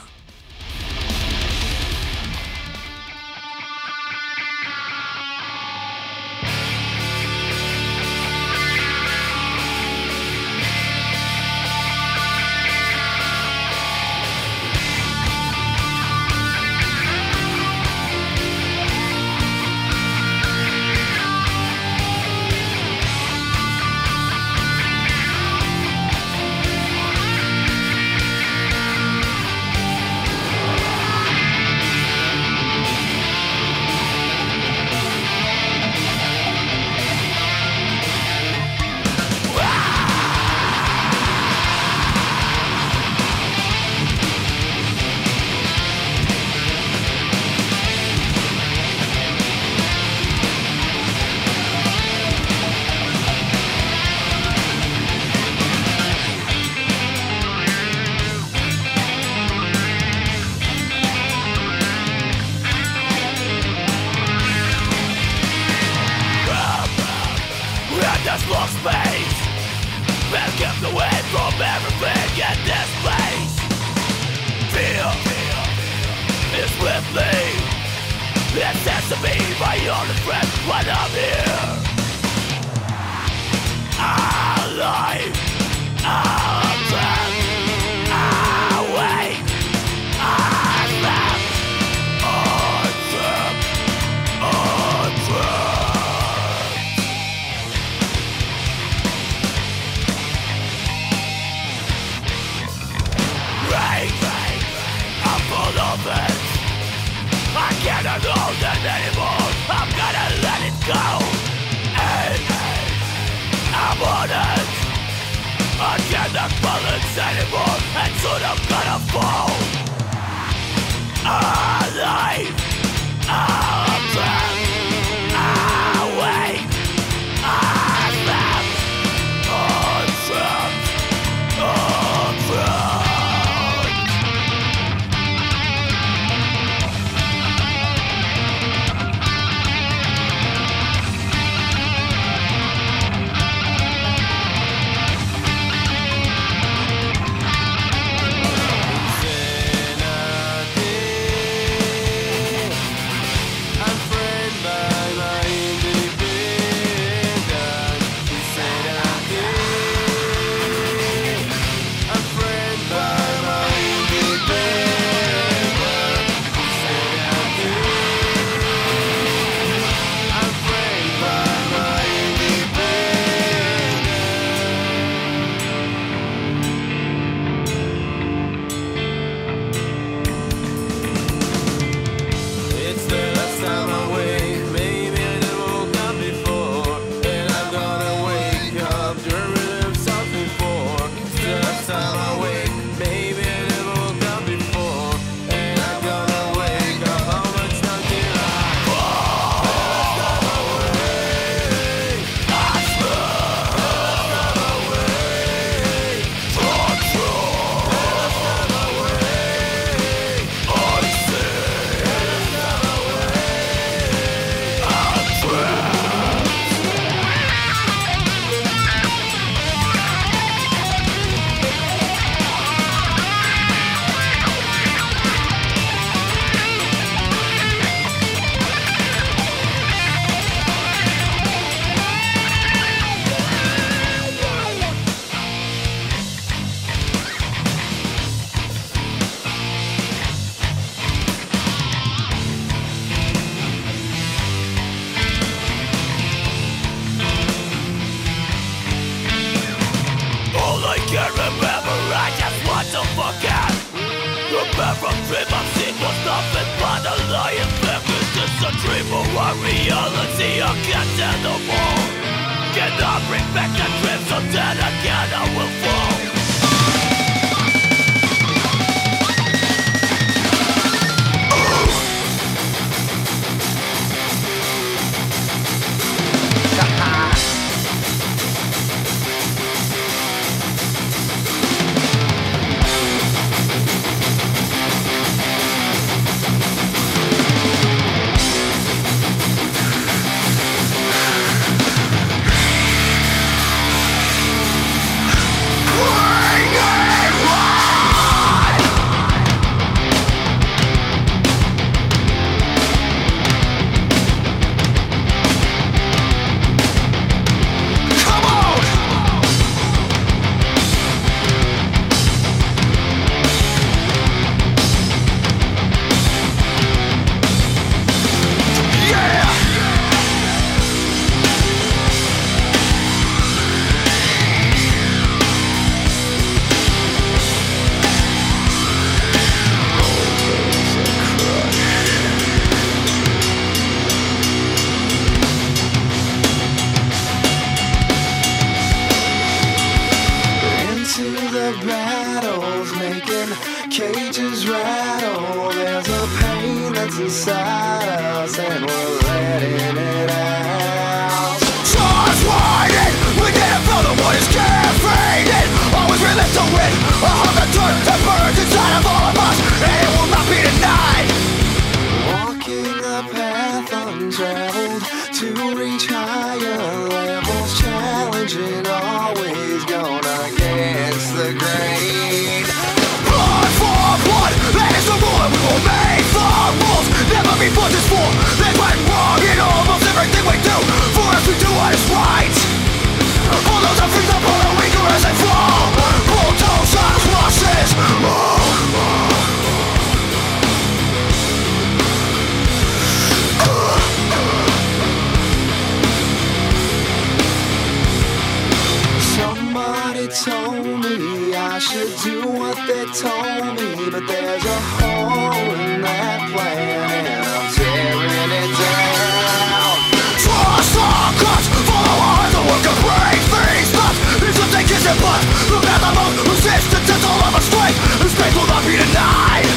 told me I should do what they told me, but there's a hole in that plan and I'm tearing it down. Trust our cuts, follow on the work of brave things, But is what they kiss and blood. Look at I'm on, resistance is all of a strength, this faith will not be denied.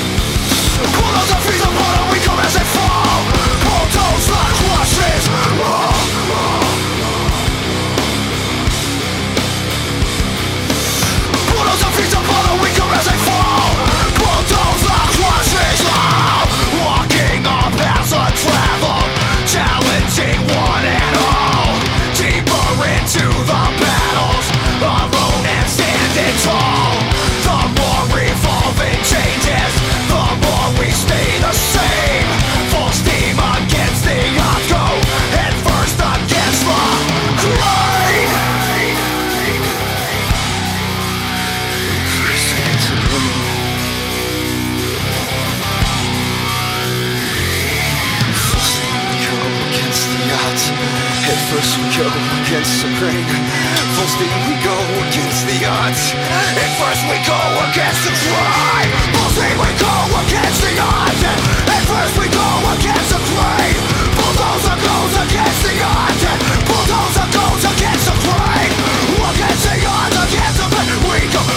Quotas are feet of water, we come as they fall. Pull toes, not saw first we go against the grain. Full speed we go against the odds. At first we go against the crime. Full speed we go against the odds. At first we go against the grain. Bulldozer goes against the odds. Bulldozer goes against the grain. Against the odds, against the grain. We go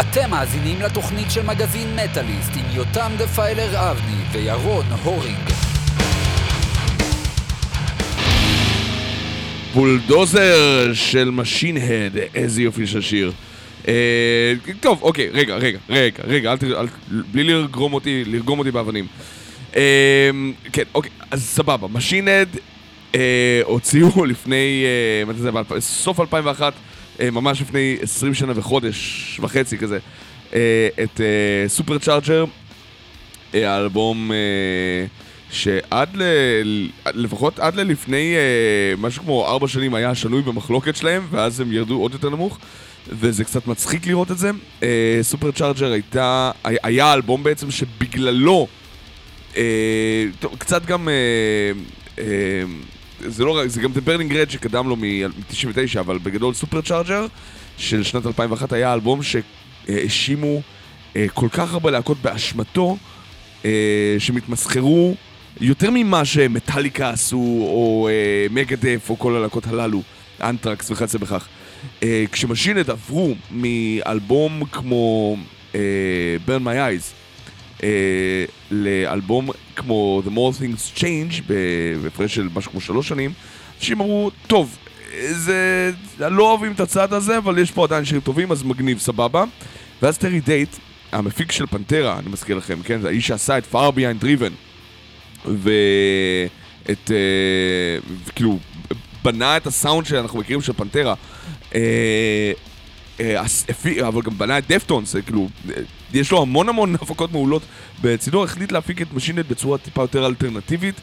אתם מאזינים לתוכנית של מגזין מטאליסט עם יותם דפיילר אבני וירון הורינג. Bulldozer של Machine Head, איזה יופי של שיר. אה, טוב, אוקיי, רגע, רגע, רגע, רגע, אל ת... בלי לרגום אותי, לרגום אותי באבנים. אה, כן, אוקיי, אז סבבה, Machine Head אה, הוציאו לפני, אה, מתי זה, סוף 2001, אה, ממש לפני 20 שנה וחודש וחצי כזה, אה, את אה, סופר צ'ארג'ר, אה, האלבום אה, שעד ל... לפחות עד ללפני אה, משהו כמו ארבע שנים היה שנוי במחלוקת שלהם, ואז הם ירדו עוד יותר נמוך, וזה קצת מצחיק לראות את זה. אה, סופר צ'ארג'ר הייתה... היה- אלבום בעצם שבגללו אה, קצת גם... אה, אה, זה לא רק, זה גם The Burning Red שקדם לו מ-99, אבל בגדול סופר צ'ארג'ר של שנת 2001 היה אלבום שהאשימו אה, כל כך הרבה להקות באשמתו, אה, שמתמסחרו יותר ממה שמטאליקה עשו, או אה, מגדף, או כל הלהקות הללו, אנטרקס וכיוצא בכך. אה, כשמשינד עברו מאלבום כמו אה, Burn My Eyes, אה, לאלבום כמו The More Things Change, בהפרש של משהו כמו שלוש שנים, אנשים אמרו, טוב, זה... לא אוהבים את הצעד הזה, אבל יש פה עדיין שירים טובים, אז מגניב, סבבה. ואז טרי דייט, המפיק של פנטרה, אני מזכיר לכם, כן? זה האיש שעשה את Far Behind Driven. ואת... אה, כאילו, בנה את הסאונד שאנחנו מכירים של פנטרה. אה, אה, אבל גם בנה את דפטונס, זה כאילו, אה, יש לו המון המון הפקות מעולות בצידו, החליט להפיק את משינט בצורה טיפה יותר אלטרנטיבית,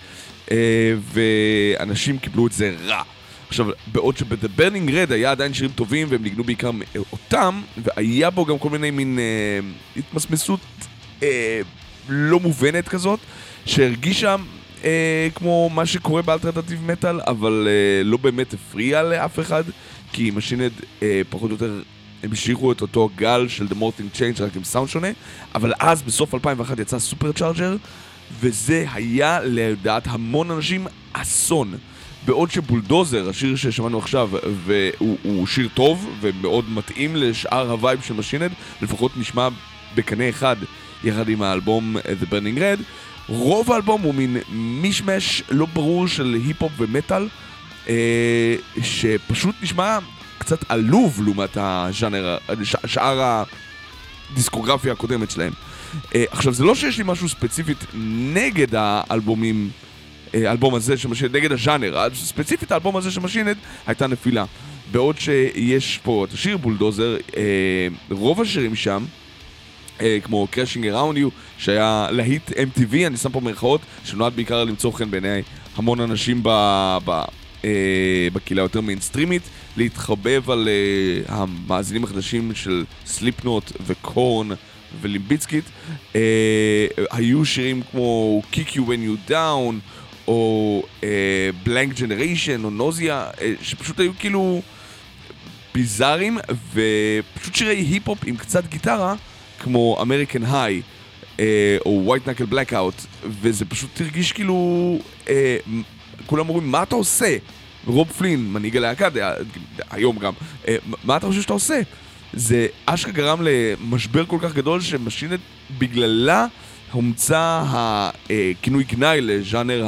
אה, ואנשים קיבלו את זה רע. עכשיו, בעוד שב-The Burning Red היה עדיין שירים טובים והם ניגנו בעיקר אותם, והיה בו גם כל מיני מין אה, התמסמסות אה, לא מובנת כזאת, שהרגישה אה, כמו מה שקורה באלטרנטיב מטאל, אבל אה, לא באמת הפריע לאף אחד, כי Machine Head אה, פחות או יותר הם השאירו את אותו גל של The More Things Change רק עם סאונד שונה, אבל אז בסוף 2001 יצא Supercharger, וזה היה לדעת המון אנשים אסון. בעוד ש Bulldozer, השיר ששמענו עכשיו, והוא הוא שיר טוב ומאוד מתאים לשאר ה vibe של Machine Head, לפחות נשמע בקנה אחד יחד עם האלבום The Burning Red. רוב האלבום הוא מין מישמש לא ברור של היפ-הופ ומטאל, אה, שפשוט נשמע קצת עלוב לעומת הז'אנר, שאר הדיסקוגרפיה הקודמת שלהם. אה, עכשיו, זה לא שיש לי משהו ספציפית נגד האלבומים, אה, האלבום הזה של Machine Head, נגד הז'אנר, אז ספציפית האלבום הזה של Machine Head הייתה נפילה. בעוד שיש פה את השיר Bulldozer, אה, רוב השירים שם, אה, כמו Crashing Around You, שהיה להיט MTV, אני שם פה מירכאות, שנועד בעיקר למצוא חן בעיני המון אנשים ב, ב, אה, בקהילה יותר מיינסטרימית, להתחבב על אה, המאזינים החדשים של Slipknot ו Korn ו Limp Bizkit. אה, היו שירים כמו Kick You When You're Down, או אה, Blank Generation, או Nausea, אה, שפשוט היו כאילו... ביזאריים, ופשוט שירי היפ-הופ עם קצת גיטרה, כמו American High, או White Knuckle Blackout, וזה פשוט הרגיש כאילו... אה, כולם אומרים, מה אתה עושה? רוב פלין, מנהיג הלהקה, היום גם, אה, מה אתה חושב שאתה עושה? זה אשכרה גרם למשבר כל כך גדול ש Machine Head בגללה הומצא הכינוי גנאי לז'אנר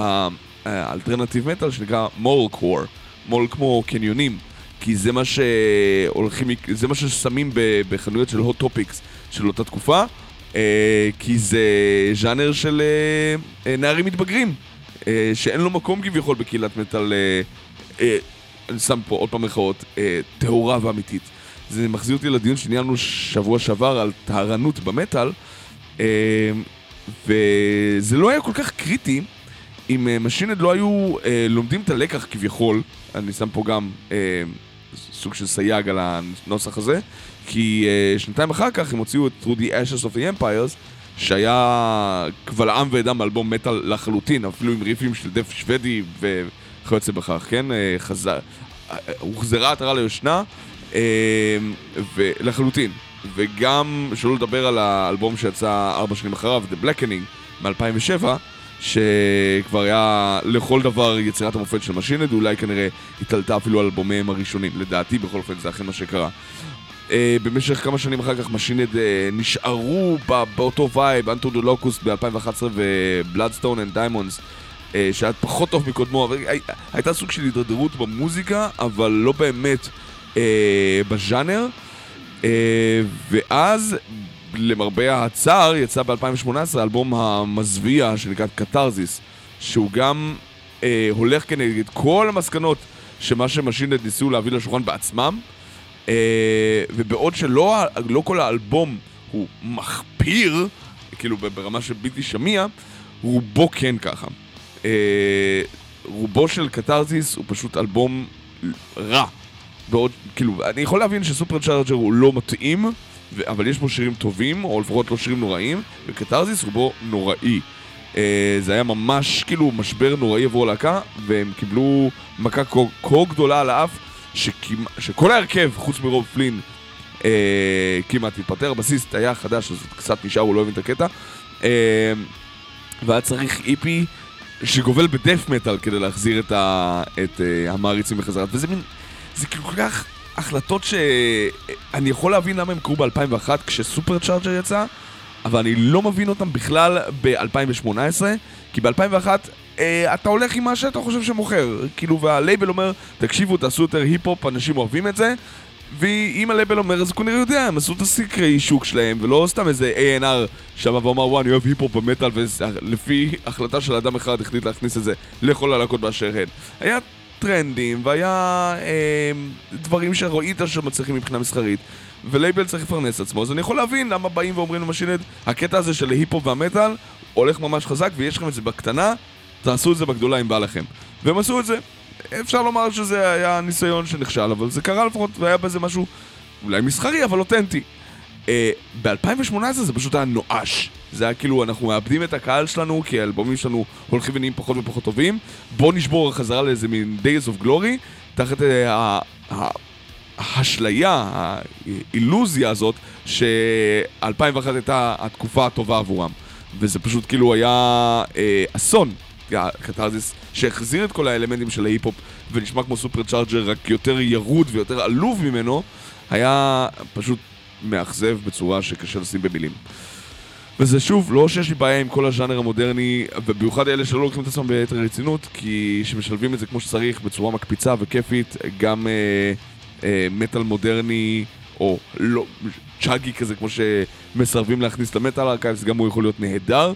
ה alternative metal שנקרא mallcore, mall כמו קניונים, כי זה מה שהולכים, זה מה ששמים בחנויות של Hot Topics של אותה תקופה, אה, כי זה ז'אנר של אה, אה, נערים מתבגרים, אה, שאין לו מקום כביכול בקהילת מטאל, אה, אה, אני שם פה עוד פעם אה, טהורה ואמיתית. זה מחזיר אותי לדיון שניהלנו שבוע שעבר על טהרנות במטאל, אה, וזה לא היה כל כך קריטי אם אה, Machine Head לא היו אה, לומדים את הלקח כביכול, אני שם פה גם אה, סוג של סייג על הנוסח הזה, כי אה, שנתיים אחר כך הם הוציאו את Through the Ashes of the Empires, שהיה קבל עם ואדם אלבום מטאל לחלוטין, אפילו עם ריפים של דף שוודי וכיוצא בכך, כן? אה, חזר, אה, הוחזרה עטרה ליושנה, אה, ולחלוטין. וגם, שלא לדבר על האלבום שיצא ארבע שנים אחריו, The Blackening, מ-2007, שכבר היה לכל דבר יצירת המופת של Machine Head, אולי כנראה התעלתה אפילו על אלבומיהם הראשונים, לדעתי בכל אופן זה אכן מה שקרה. אה, במשך כמה שנים אחר כך משינד uh, נשארו בא, באותו vibe, Unto the Locust ב-2011 ו Bloodstone and Diamonds, שהיה פחות טוב מקודמו, אבל הי, הייתה סוג של הידרדרות במוזיקה, אבל לא באמת אה, בז'אנר. אה, ואז למרבה הצער, יצא ב-2018 האלבום המזוויע שנקרא קתרזיס, שהוא גם אה, הולך כנגד כל המסקנות שמה שמשינד ניסו להביא לשולחן בעצמם, אה, ובעוד שלא לא כל האלבום הוא מחפיר, כאילו ברמה של בלתי שמיע, רובו כן ככה. אה, רובו של קתרזיס הוא פשוט אלבום רע. בעוד, כאילו, אני יכול להבין שסופר צ'ארג'ר הוא לא מתאים, ו- אבל יש בו שירים טובים, או לפחות לא שירים נוראים, וקתרזיס הוא בו נוראי. Uh, זה היה ממש כאילו משבר נוראי עבור הלהקה, והם קיבלו מכה כה, כה גדולה על האף, שכמע, שכל ההרכב, חוץ מרוב פלין, uh, כמעט התפטר. הבסיסט היה חדש, אז קצת נשאר, הוא לא הבין את הקטע. Uh, והיה צריך איפי שגובל בדף מטאל כדי להחזיר את, ה, את uh, המעריצים בחזרה. וזה מין, זה כאילו כל כך החלטות שאני יכול להבין למה הם קרו ב-2001 כש Supercharger יצא, אבל אני לא מבין אותם בכלל ב-2018, כי ב-2001 אה, אתה הולך עם מה שאתה חושב שמוכר, כאילו, והלייבל אומר, תקשיבו, תעשו יותר היפ-הופ, אנשים אוהבים את זה, ואם הלייבל אומר, אז הוא כנראה יודע, הם עשו את הסקרי שוק שלהם, ולא סתם איזה A&R שבא ואומר, וואי, אני אוהב היפ-הופ במטאל, ולפי החלטה של אדם אחד החליט להכניס את זה לכל הלהקות באשר הן. היה טרנדים, והיה אה, דברים שראית שמצליחים מבחינה מסחרית, ולייבל צריך לפרנס עצמו, אז אני יכול להבין למה באים ואומרים ל Machine Head, הקטע הזה של ההיפ-הופ והמטאל הולך ממש חזק, ויש לכם את זה בקטנה, תעשו את זה בגדולה אם בא לכם. והם עשו את זה. אפשר לומר שזה היה ניסיון שנכשל, אבל זה קרה לפחות, והיה בזה משהו אולי מסחרי, אבל אותנטי. אה, ב-2018 זה פשוט היה נואש. זה היה כאילו, אנחנו מאבדים את הקהל שלנו, כי האלבומים שלנו הולכים ונהיים פחות ופחות טובים. בואו נשבור חזרה לאיזה מין Days of Glory, תחת uh, האשליה, האילוזיה הזאת, ש-2001 הייתה התקופה הטובה עבורם. וזה פשוט כאילו היה uh, אסון. קתרזיס שהחזיר את כל האלמנטים של ההיפ-הופ ונשמע כמו סופר צ'ארג'ר רק יותר ירוד ויותר עלוב ממנו היה פשוט מאכזב בצורה שקשה לשים במילים. וזה שוב, לא שיש לי בעיה עם כל הז'אנר המודרני, ובמיוחד אלה שלא לוקחים את עצמם ביתר רצינות, כי כשמשלבים את זה כמו שצריך בצורה מקפיצה וכיפית, גם אה, אה, מטאל מודרני, או לא, chuggy כזה כמו שמסרבים להכניס ל Metal Archives, גם הוא יכול להיות נהדר.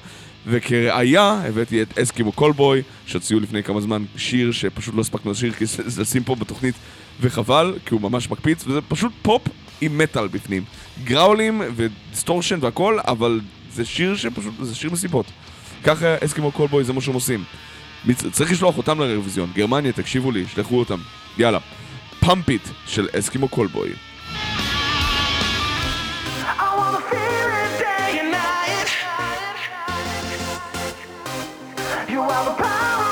וכראיה הבאתי את Eskimo Callboy, שהוציאו לפני כמה זמן שיר שפשוט לא הספקנו לשיר כי לשים פה בתוכנית וחבל, כי הוא ממש מקפיץ, וזה פשוט פופ עם מטאל בפנים. גראולים ודיסטורשן והכל, אבל זה שיר שפשוט, זה שיר מסיבות. ככה Eskimo Callboy זה מה שהם עושים. צריך לשלוח אותם לאירוויזיון. גרמניה, תקשיבו לי, שלחו אותם. יאללה. Pump It של Eskimo Callboy. While the power.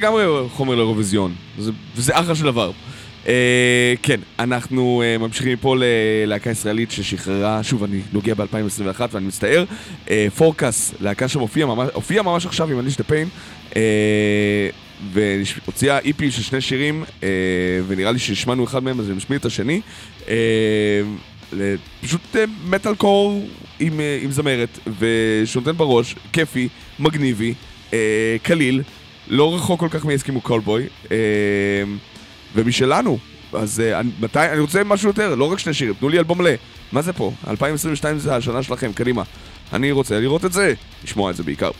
לגמרי חומר לאירוויזיון, זה, זה אחלה של דבר. Uh, כן, אנחנו uh, ממשיכים מפה ללהקה ישראלית ששחררה, שוב, אני נוגע ב-2021 ואני מצטער, אה, פורקס, uh, להקה שהופיעה ממש, ממש עכשיו עם אניש דה פיין, אה, והוציאה איפי של שני שירים, uh, ונראה לי שהשמענו אחד מהם, אז אני משמיע את השני. Uh, פשוט מטאל uh, קור עם, uh, עם זמרת, ושנותן בראש, כיפי, מגניבי, אה, קליל. לא רחוק כל כך מהסכימו קולבוי, אה, ומשלנו. אז אה, מתי, אני רוצה משהו יותר, לא רק שני שירים, תנו לי אלבום מלא. מה זה פה? 2022 זה השנה שלכם, קדימה. אני רוצה לראות את זה, לשמוע את זה בעיקר.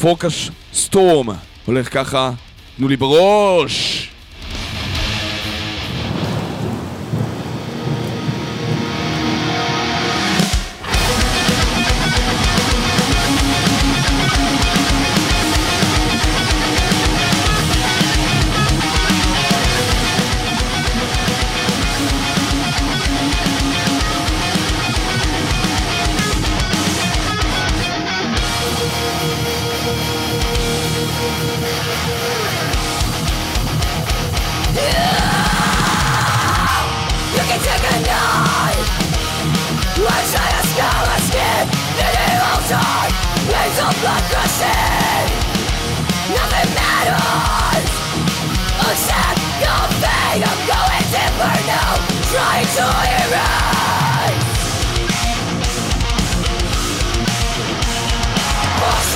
פורקש סטורם הולך ככה, תנו לי בראש!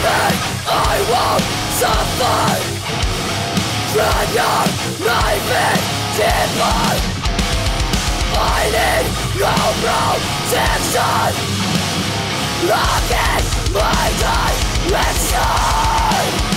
pain I won't suffer. Drag your knife in deeper I need no protection. Look at my direction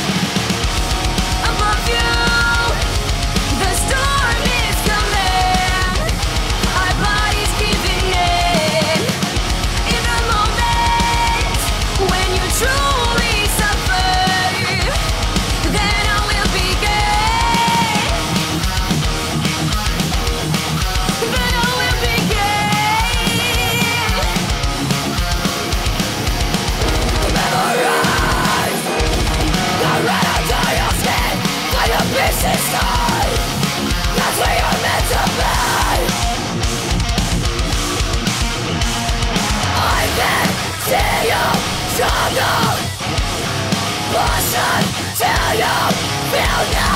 I am failure.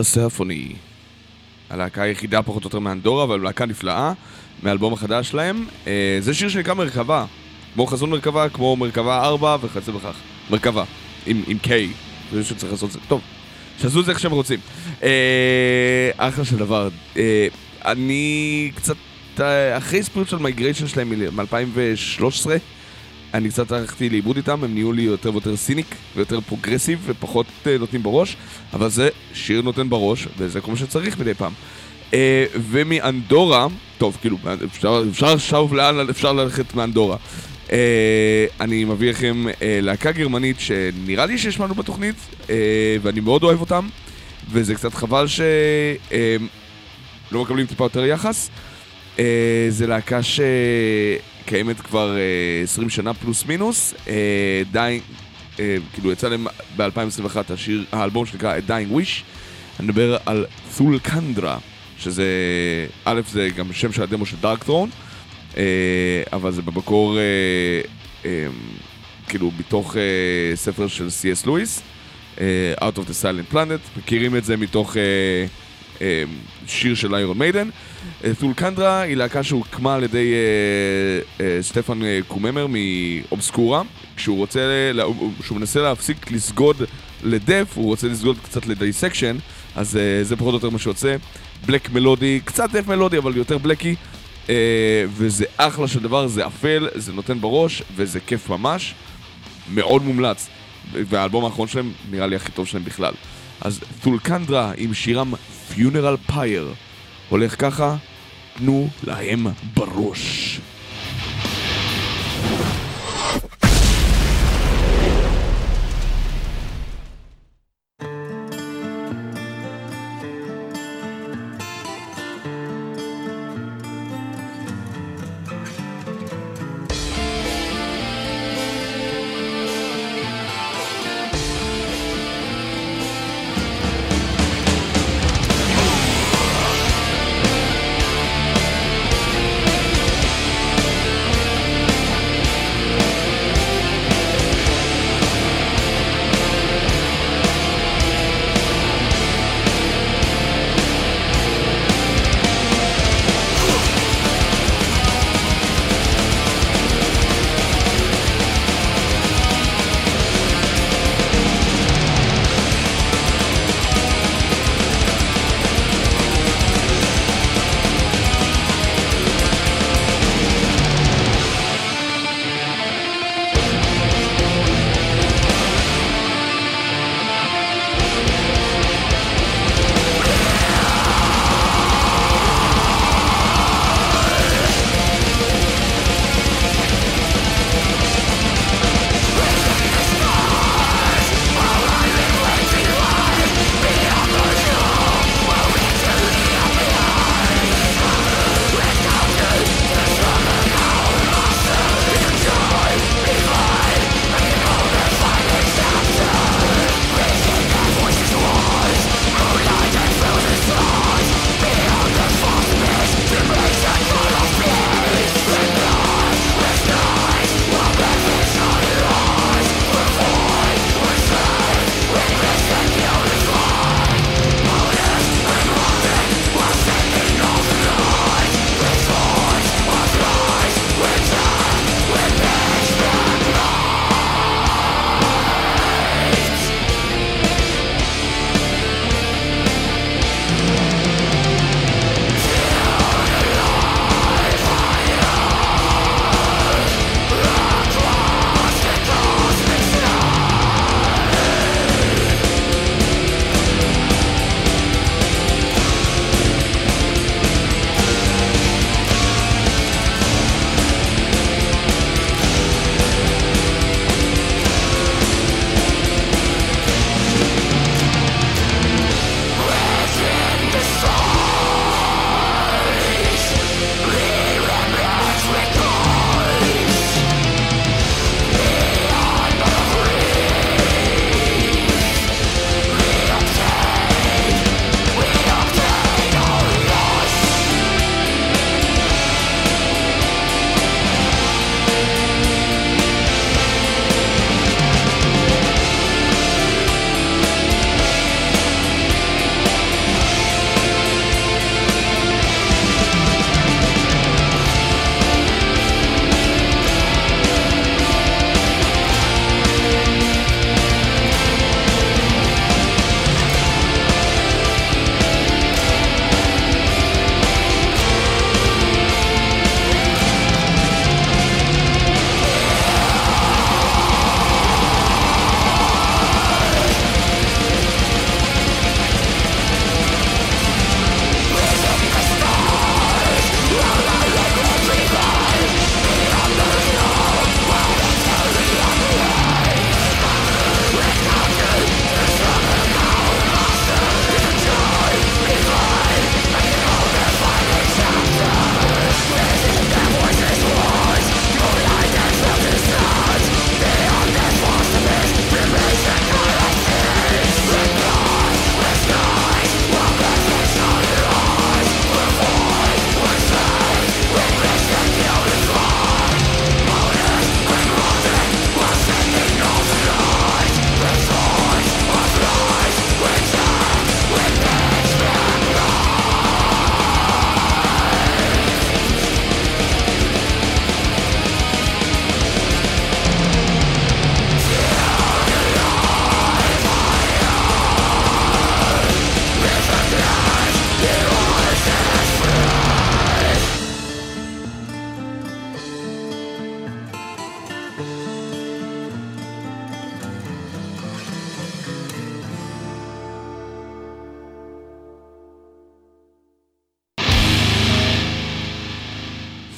Persefone. הלהקה היחידה פחות או יותר מאנדורה, אבל להקה נפלאה, מהאלבום החדש שלהם. אה, זה שיר שנקרא מרכבה. כמו חזון מרכבה, כמו מרכבה 4 וכיוצא בכך. מרכבה. עם, עם K. זה שצריך לעשות את זה. טוב. שעשו את זה איך שהם רוצים. אה, אחלה של דבר. אה, אני קצת... אה, אחרי Spiritual Migration שלהם מ-2013, אני קצת הלכתי לאיבוד איתם, הם נהיו לי יותר ויותר Cynic ויותר פרוגרסיב ופחות אה, נותנים בראש, אבל זה שיר נותן בראש, וזה כל מה שצריך מדי פעם. אה, ומאנדורה, טוב, כאילו, אפשר, אפשר עכשיו לאן אפשר ללכת מאנדורה. אה, אני מביא לכם אה, להקה גרמנית שנראה לי שהשמענו בתוכנית, אה, ואני מאוד אוהב אותם, וזה קצת חבל שלא לא מקבלים טיפה יותר יחס. אה, זה להקה שקיימת כבר אה, 20 שנה פלוס מינוס, אה, די, אה, כאילו יצא להם ב-2021 השיר, האלבום שנקרא A Dying Wish, אני מדבר על ת'ול קנדרה, שזה, א' זה גם שם של הדמו של דארק אה, אבל זה במקור אה, אה, כאילו מתוך ספר של סי.אס לואיס, Out of the Silent Planet, מכירים את זה מתוך אה, אה, שיר של איירון מיידן. טולקנדרה היא להקה שהוקמה על ידי אה, אה, סטפן אה, קומרר מ Obscura, כשהוא רוצה, לה- כשהוא מנסה להפסיק לסגוד ל Death, הוא רוצה לסגוד קצת ל Dissection, אז אה, זה פחות או יותר מה שיוצא. black מלודי, קצת death מלודי, אבל יותר בלקי, אה, וזה אחלה של דבר, זה אפל, זה נותן בראש, וזה כיף ממש. מאוד מומלץ. והאלבום האחרון שלהם נראה לי הכי טוב שלהם בכלל. אז Thulcandra עם שירם Funeral Pyre הולך ככה, תנו להם בראש.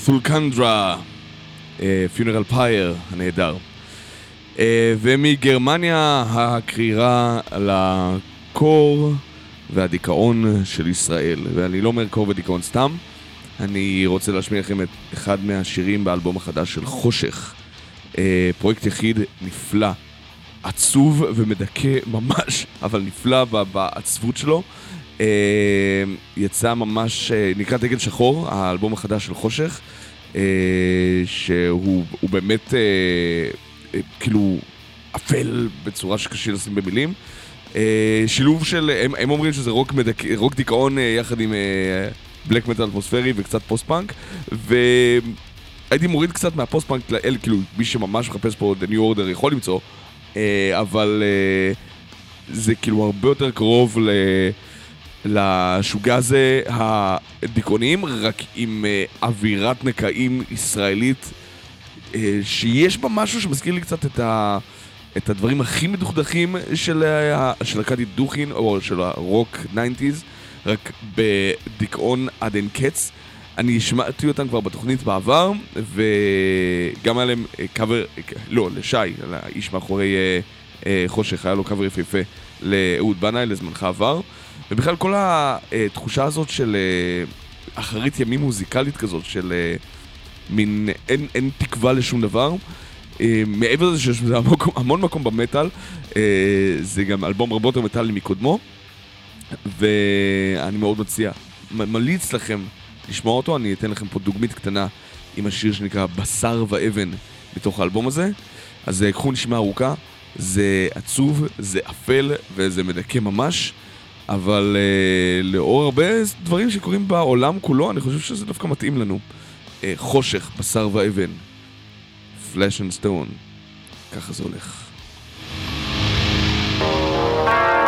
תולקנדרה, פיונרל פייר הנהדר. אה, ומגרמניה הקרירה לקור והדיכאון של ישראל. ואני לא אומר קור ודיכאון סתם, אני רוצה להשמיע לכם את אחד מהשירים באלבום החדש של חושך. אה, פרויקט יחיד נפלא, עצוב ומדכא ממש, אבל נפלא בעצבות שלו. אה, יצא ממש, אה, נקרא דגל שחור, האלבום החדש של חושך, אה, שהוא הוא באמת כאילו אפל בצורה שקשה לשים במילים. שילוב של, הם, הם אומרים שזה רוק, מדכ... רוק דיכאון יחד עם black metal אטמוספרי וקצת post punk, והייתי מוריד קצת מה post punk לאל, כאילו מי שממש מחפש פה The New Order יכול למצוא, אבל זה כאילו הרבה יותר קרוב ל... לשוגזה הדיכאוניים, רק עם אה, אווירת נקעים ישראלית אה, שיש בה משהו שמזכיר לי קצת את, ה, את הדברים הכי מדוכדכים של, ה- של להקת דוכין, או של הרוק 90's, רק בדיכאון עד אין קץ. אני השמעתי אותם כבר בתוכנית בעבר, וגם היה להם אה, קאבר, אה, לא, לשי, האיש מאחורי אה, אה, חושך, היה לו קאבר יפהפה לאהוד בנאי לזמנך עבר. ובכלל כל התחושה הזאת של אה, אחרית ימים מוזיקלית כזאת, של אה, מין אין, אין תקווה לשום דבר. אה, מעבר לזה שיש בזה המון, מקום במטאל, זה גם אלבום הרבה יותר מטאלי מקודמו, ואני מאוד מציע, ממליץ לכם לשמוע אותו, אני אתן לכם פה דוגמית קטנה עם השיר שנקרא בשר ואבן מתוך האלבום הזה. אז קחו נשימה ארוכה, זה עצוב, זה אפל וזה מדכא ממש. אבל אה, לאור הרבה דברים שקורים בעולם כולו, אני חושב שזה דווקא מתאים לנו. אה, חושך, בשר ואבן, Flesh and Stone, ככה זה הולך. Thank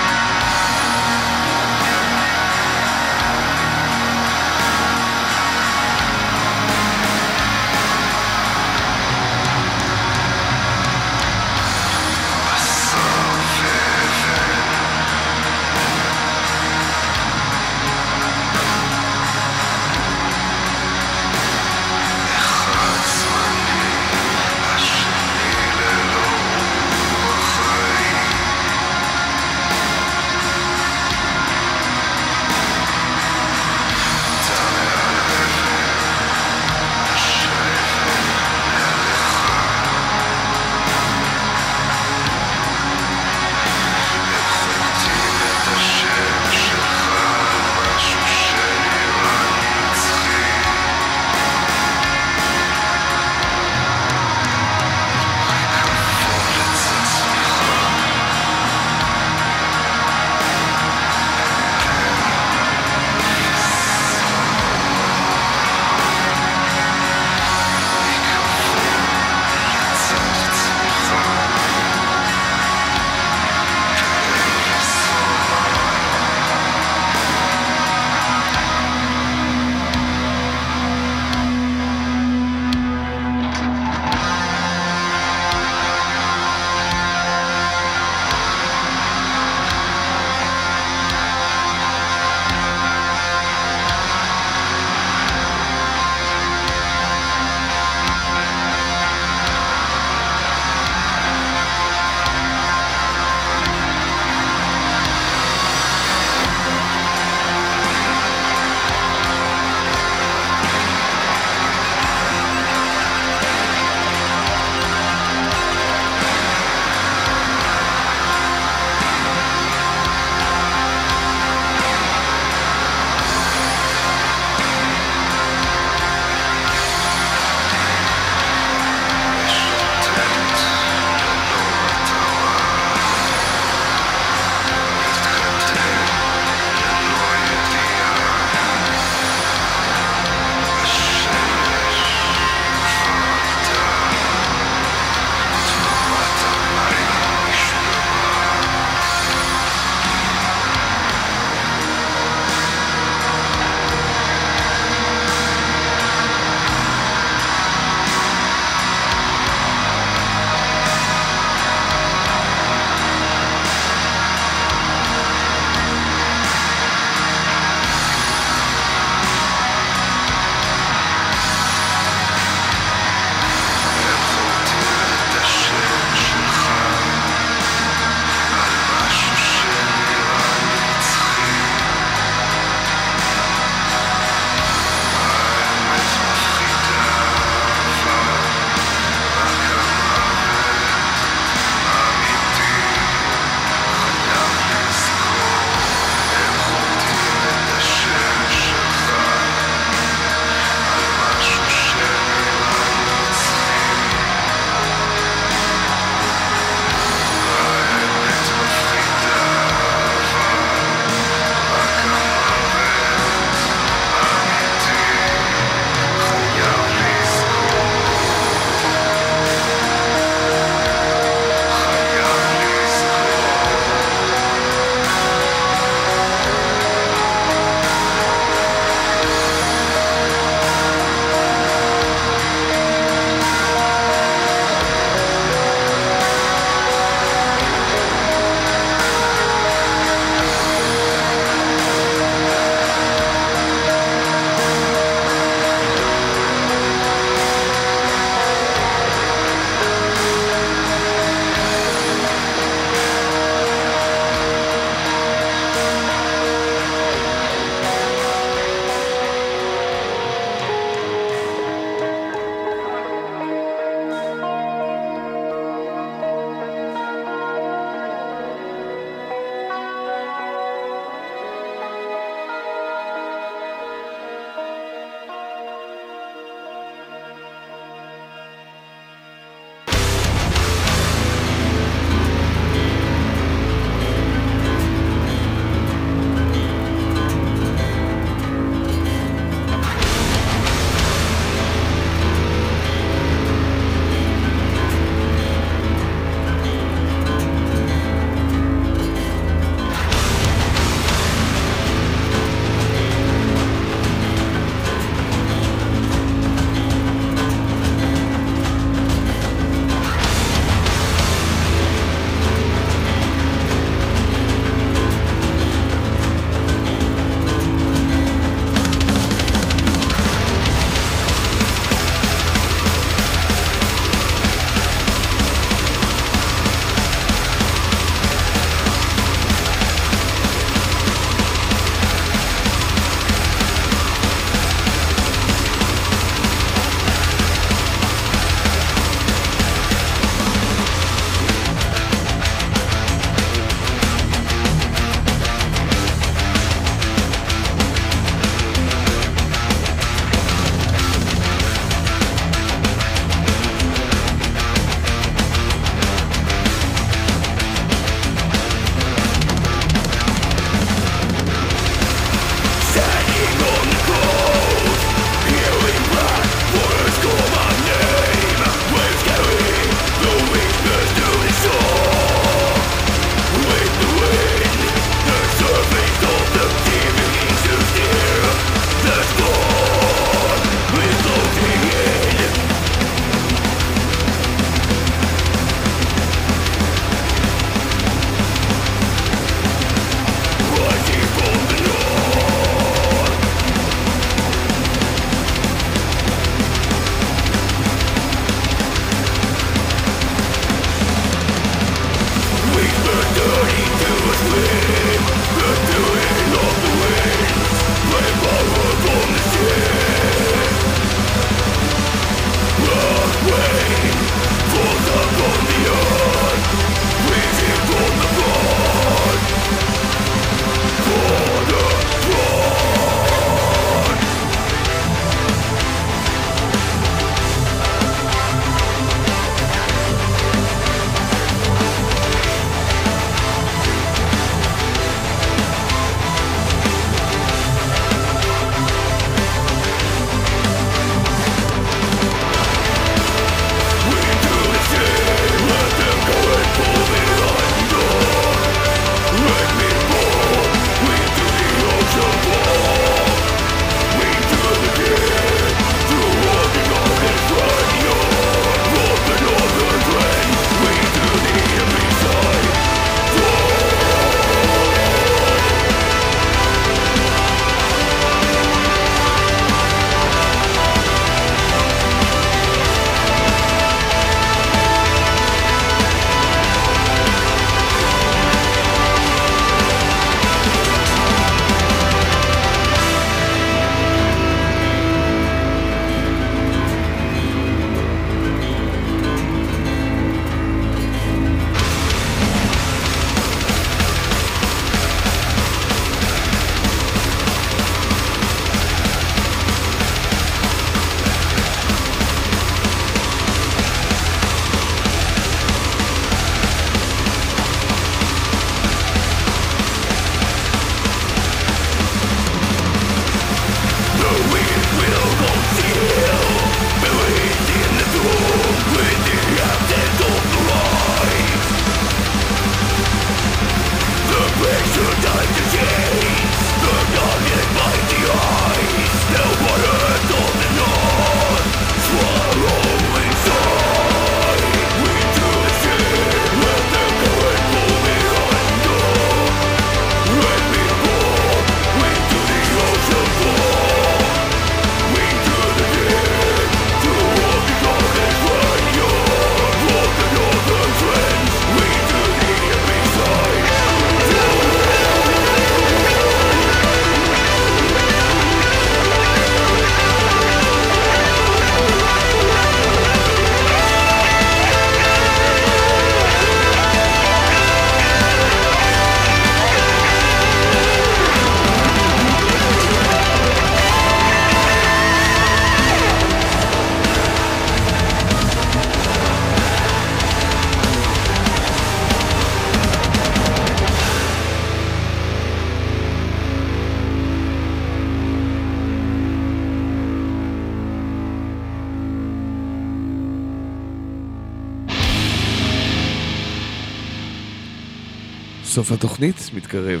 סוף התוכנית מתקרב.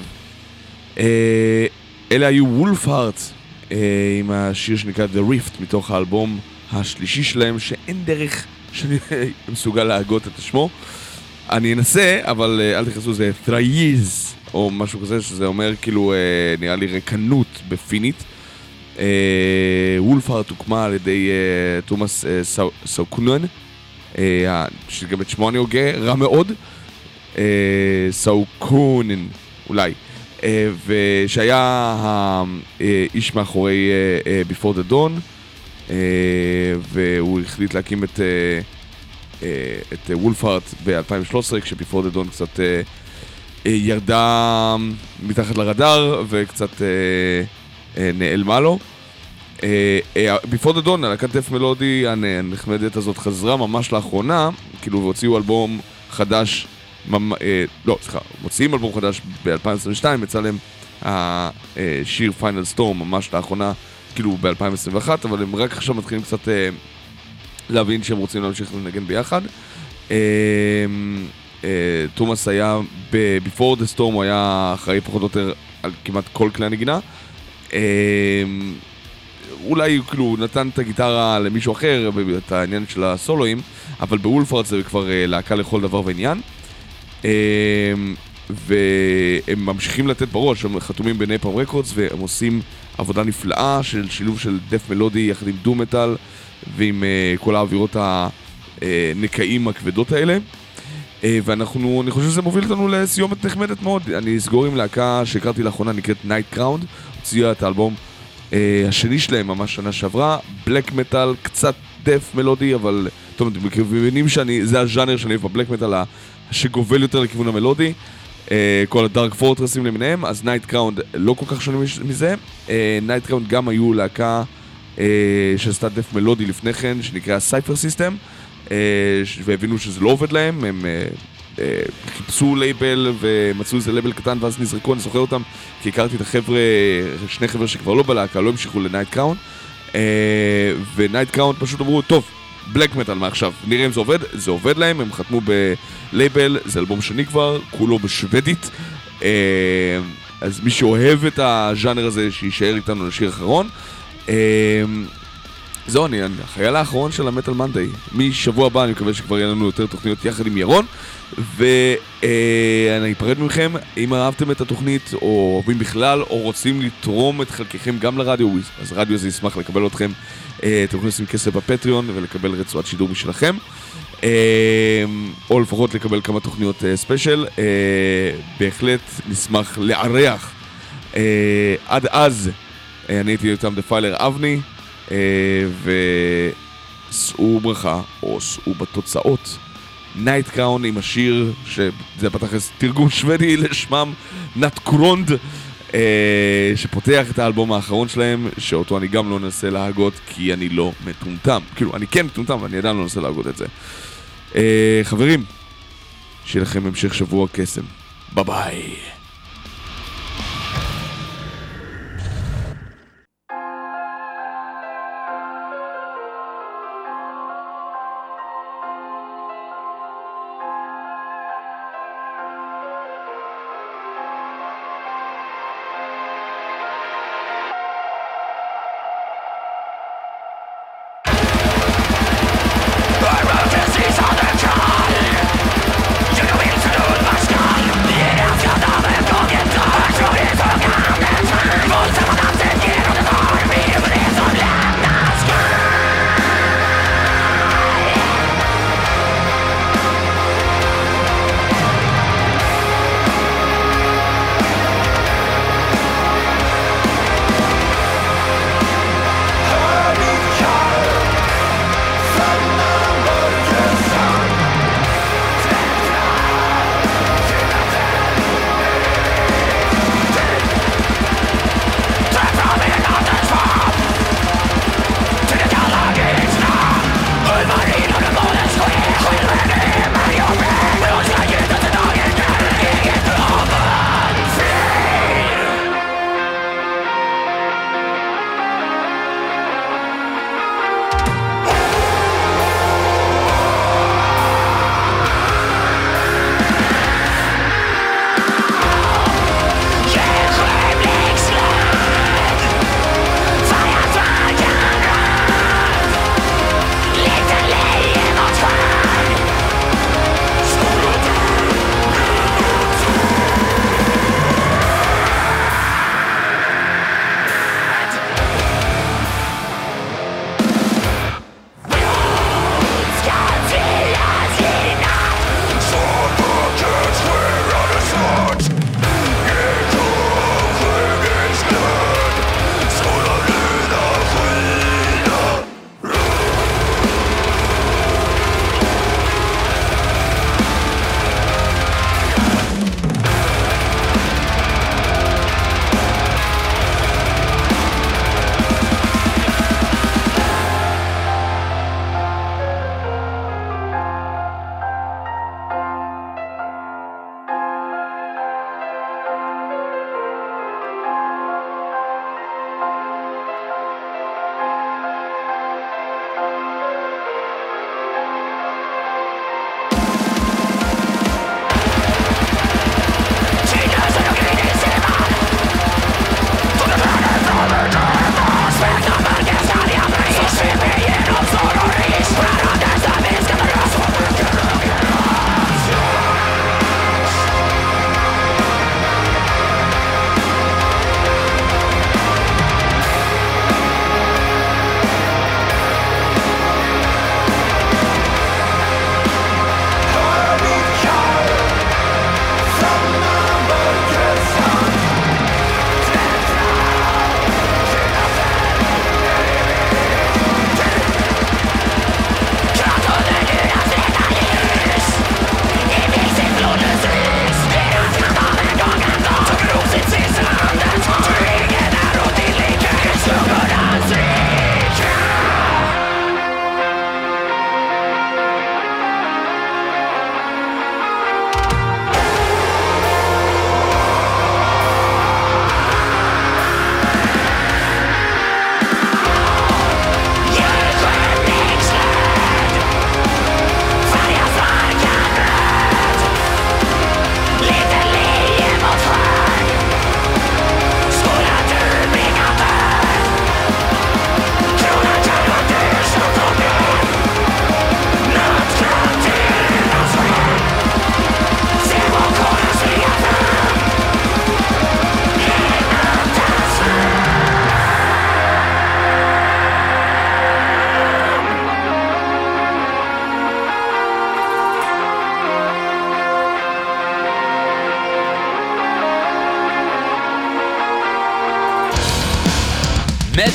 אה, אלה היו וולף הארט אה, עם השיר שנקרא The Rift מתוך האלבום השלישי שלהם, שאין דרך שאני מסוגל להגות את שמו. אני אנסה, אבל אה, אל תכנסו, זה ת'רייז, או משהו כזה, שזה אומר כאילו, אה, נראה לי רקנות בפינית. וולף הארט הוקמה על ידי תומאס סאו- סאוקונן, אה, שגם את שמו אני הוגה, רע מאוד. אה, סאוקונן, אולי. אה, ושהיה האיש מאחורי אה, Before the Dawn, והוא החליט להקים את, את וולפארט ב-2013, כש-Before the Dawn קצת ירדה מתחת לרדאר וקצת נעלמה לו. Before the Dawn, הלהקת דף מלודי הנ- הנחמדת הזאת חזרה ממש לאחרונה, כאילו והוציאו אלבום חדש, אה, לא, סליחה, מוציאים אלבום חדש ב-2022, יצא להם השיר פיינל סטורם ממש לאחרונה, כאילו ב-2021, אבל הם רק עכשיו מתחילים קצת אה, להבין שהם רוצים להמשיך לנגן ביחד. אה, תומאס היה ב-Before the Storm, הוא היה אחראי פחות או יותר על כמעט כל כלי הנגינה. אולי כאילו נתן את הגיטרה למישהו אחר, את העניין של הסולואים, אבל בוולפארט זה כבר להקה לכל דבר ועניין. אה, והם ממשיכים לתת בראש, הם חתומים בנייפאם רקורדס והם עושים עבודה נפלאה של שילוב של דף מלודי יחד עם דו מטאל ועם אה, כל האווירות הנקעים הכבדות האלה. אה, ואנחנו, אני חושב שזה מוביל אותנו לסיומת נחמדת מאוד. אני אסגור עם להקה שהכרתי לאחרונה, נקראת Night Crowned, הוציאה את האלבום אה, השני שלהם ממש שנה שעברה, black metal, קצת death מלודי, אבל טוב, אתם מבינים שאני, זה הז'אנר שאני אוהב ב black metal, שגובל יותר לכיוון המלודי. אה, כל ה Dark Fortress ים למיניהם, אז Night Crowned לא כל כך שונה מש- מזה. Night Crowned גם היו להקה אה, שעשתה death מלודי לפני כן, שנקרא Cipher System, והבינו שזה לא עובד להם, הם אה, אה, חיפשו לייבל ומצאו איזה לייבל קטן ואז נזרקו, אני זוכר אותם כי הכרתי את החבר'ה, שני חבר'ה שכבר לא בלהקה, לא המשיכו ל Night Crowned ו Night Crowned פשוט אמרו, טוב, black metal מעכשיו, נראה אם זה עובד, זה עובד להם, הם חתמו בלייבל, זה אלבום שני כבר, כולו בשוודית אה, אז מי שאוהב את הז'אנר הזה, שיישאר איתנו לשיר אחרון אה, זהו, אני החייל האחרון של המטאל מנדי. משבוע הבא אני מקווה שכבר יהיה לנו יותר תוכניות יחד עם ירון. ואני אפרד מכם, אם אהבתם את התוכנית, או אוהבים בכלל, או רוצים לתרום את חלקכם גם לרדיו, אז רדיו זה ישמח לקבל אתכם. אה, אתם יכולים לשים כסף בפטריון ולקבל רצועת שידור משלכם. אה, או לפחות לקבל כמה תוכניות אה, ספיישל. בהחלט נשמח לארח. עד אז, אני הייתי איתם דפיילר אבני. ושאו ברכה, או שאו בתוצאות. נייט קראון עם השיר, שזה בתכלס תרגום שוודי לשמם, נטקרונד, אה, שפותח את האלבום האחרון שלהם, שאותו אני גם לא אנסה להגות, כי אני לא מטומטם. כאילו, אני כן מטומטם, אבל אני עדיין לא אנסה להגות את זה. אה, חברים, שיהיה לכם המשך שבוע קסם. ביי ביי.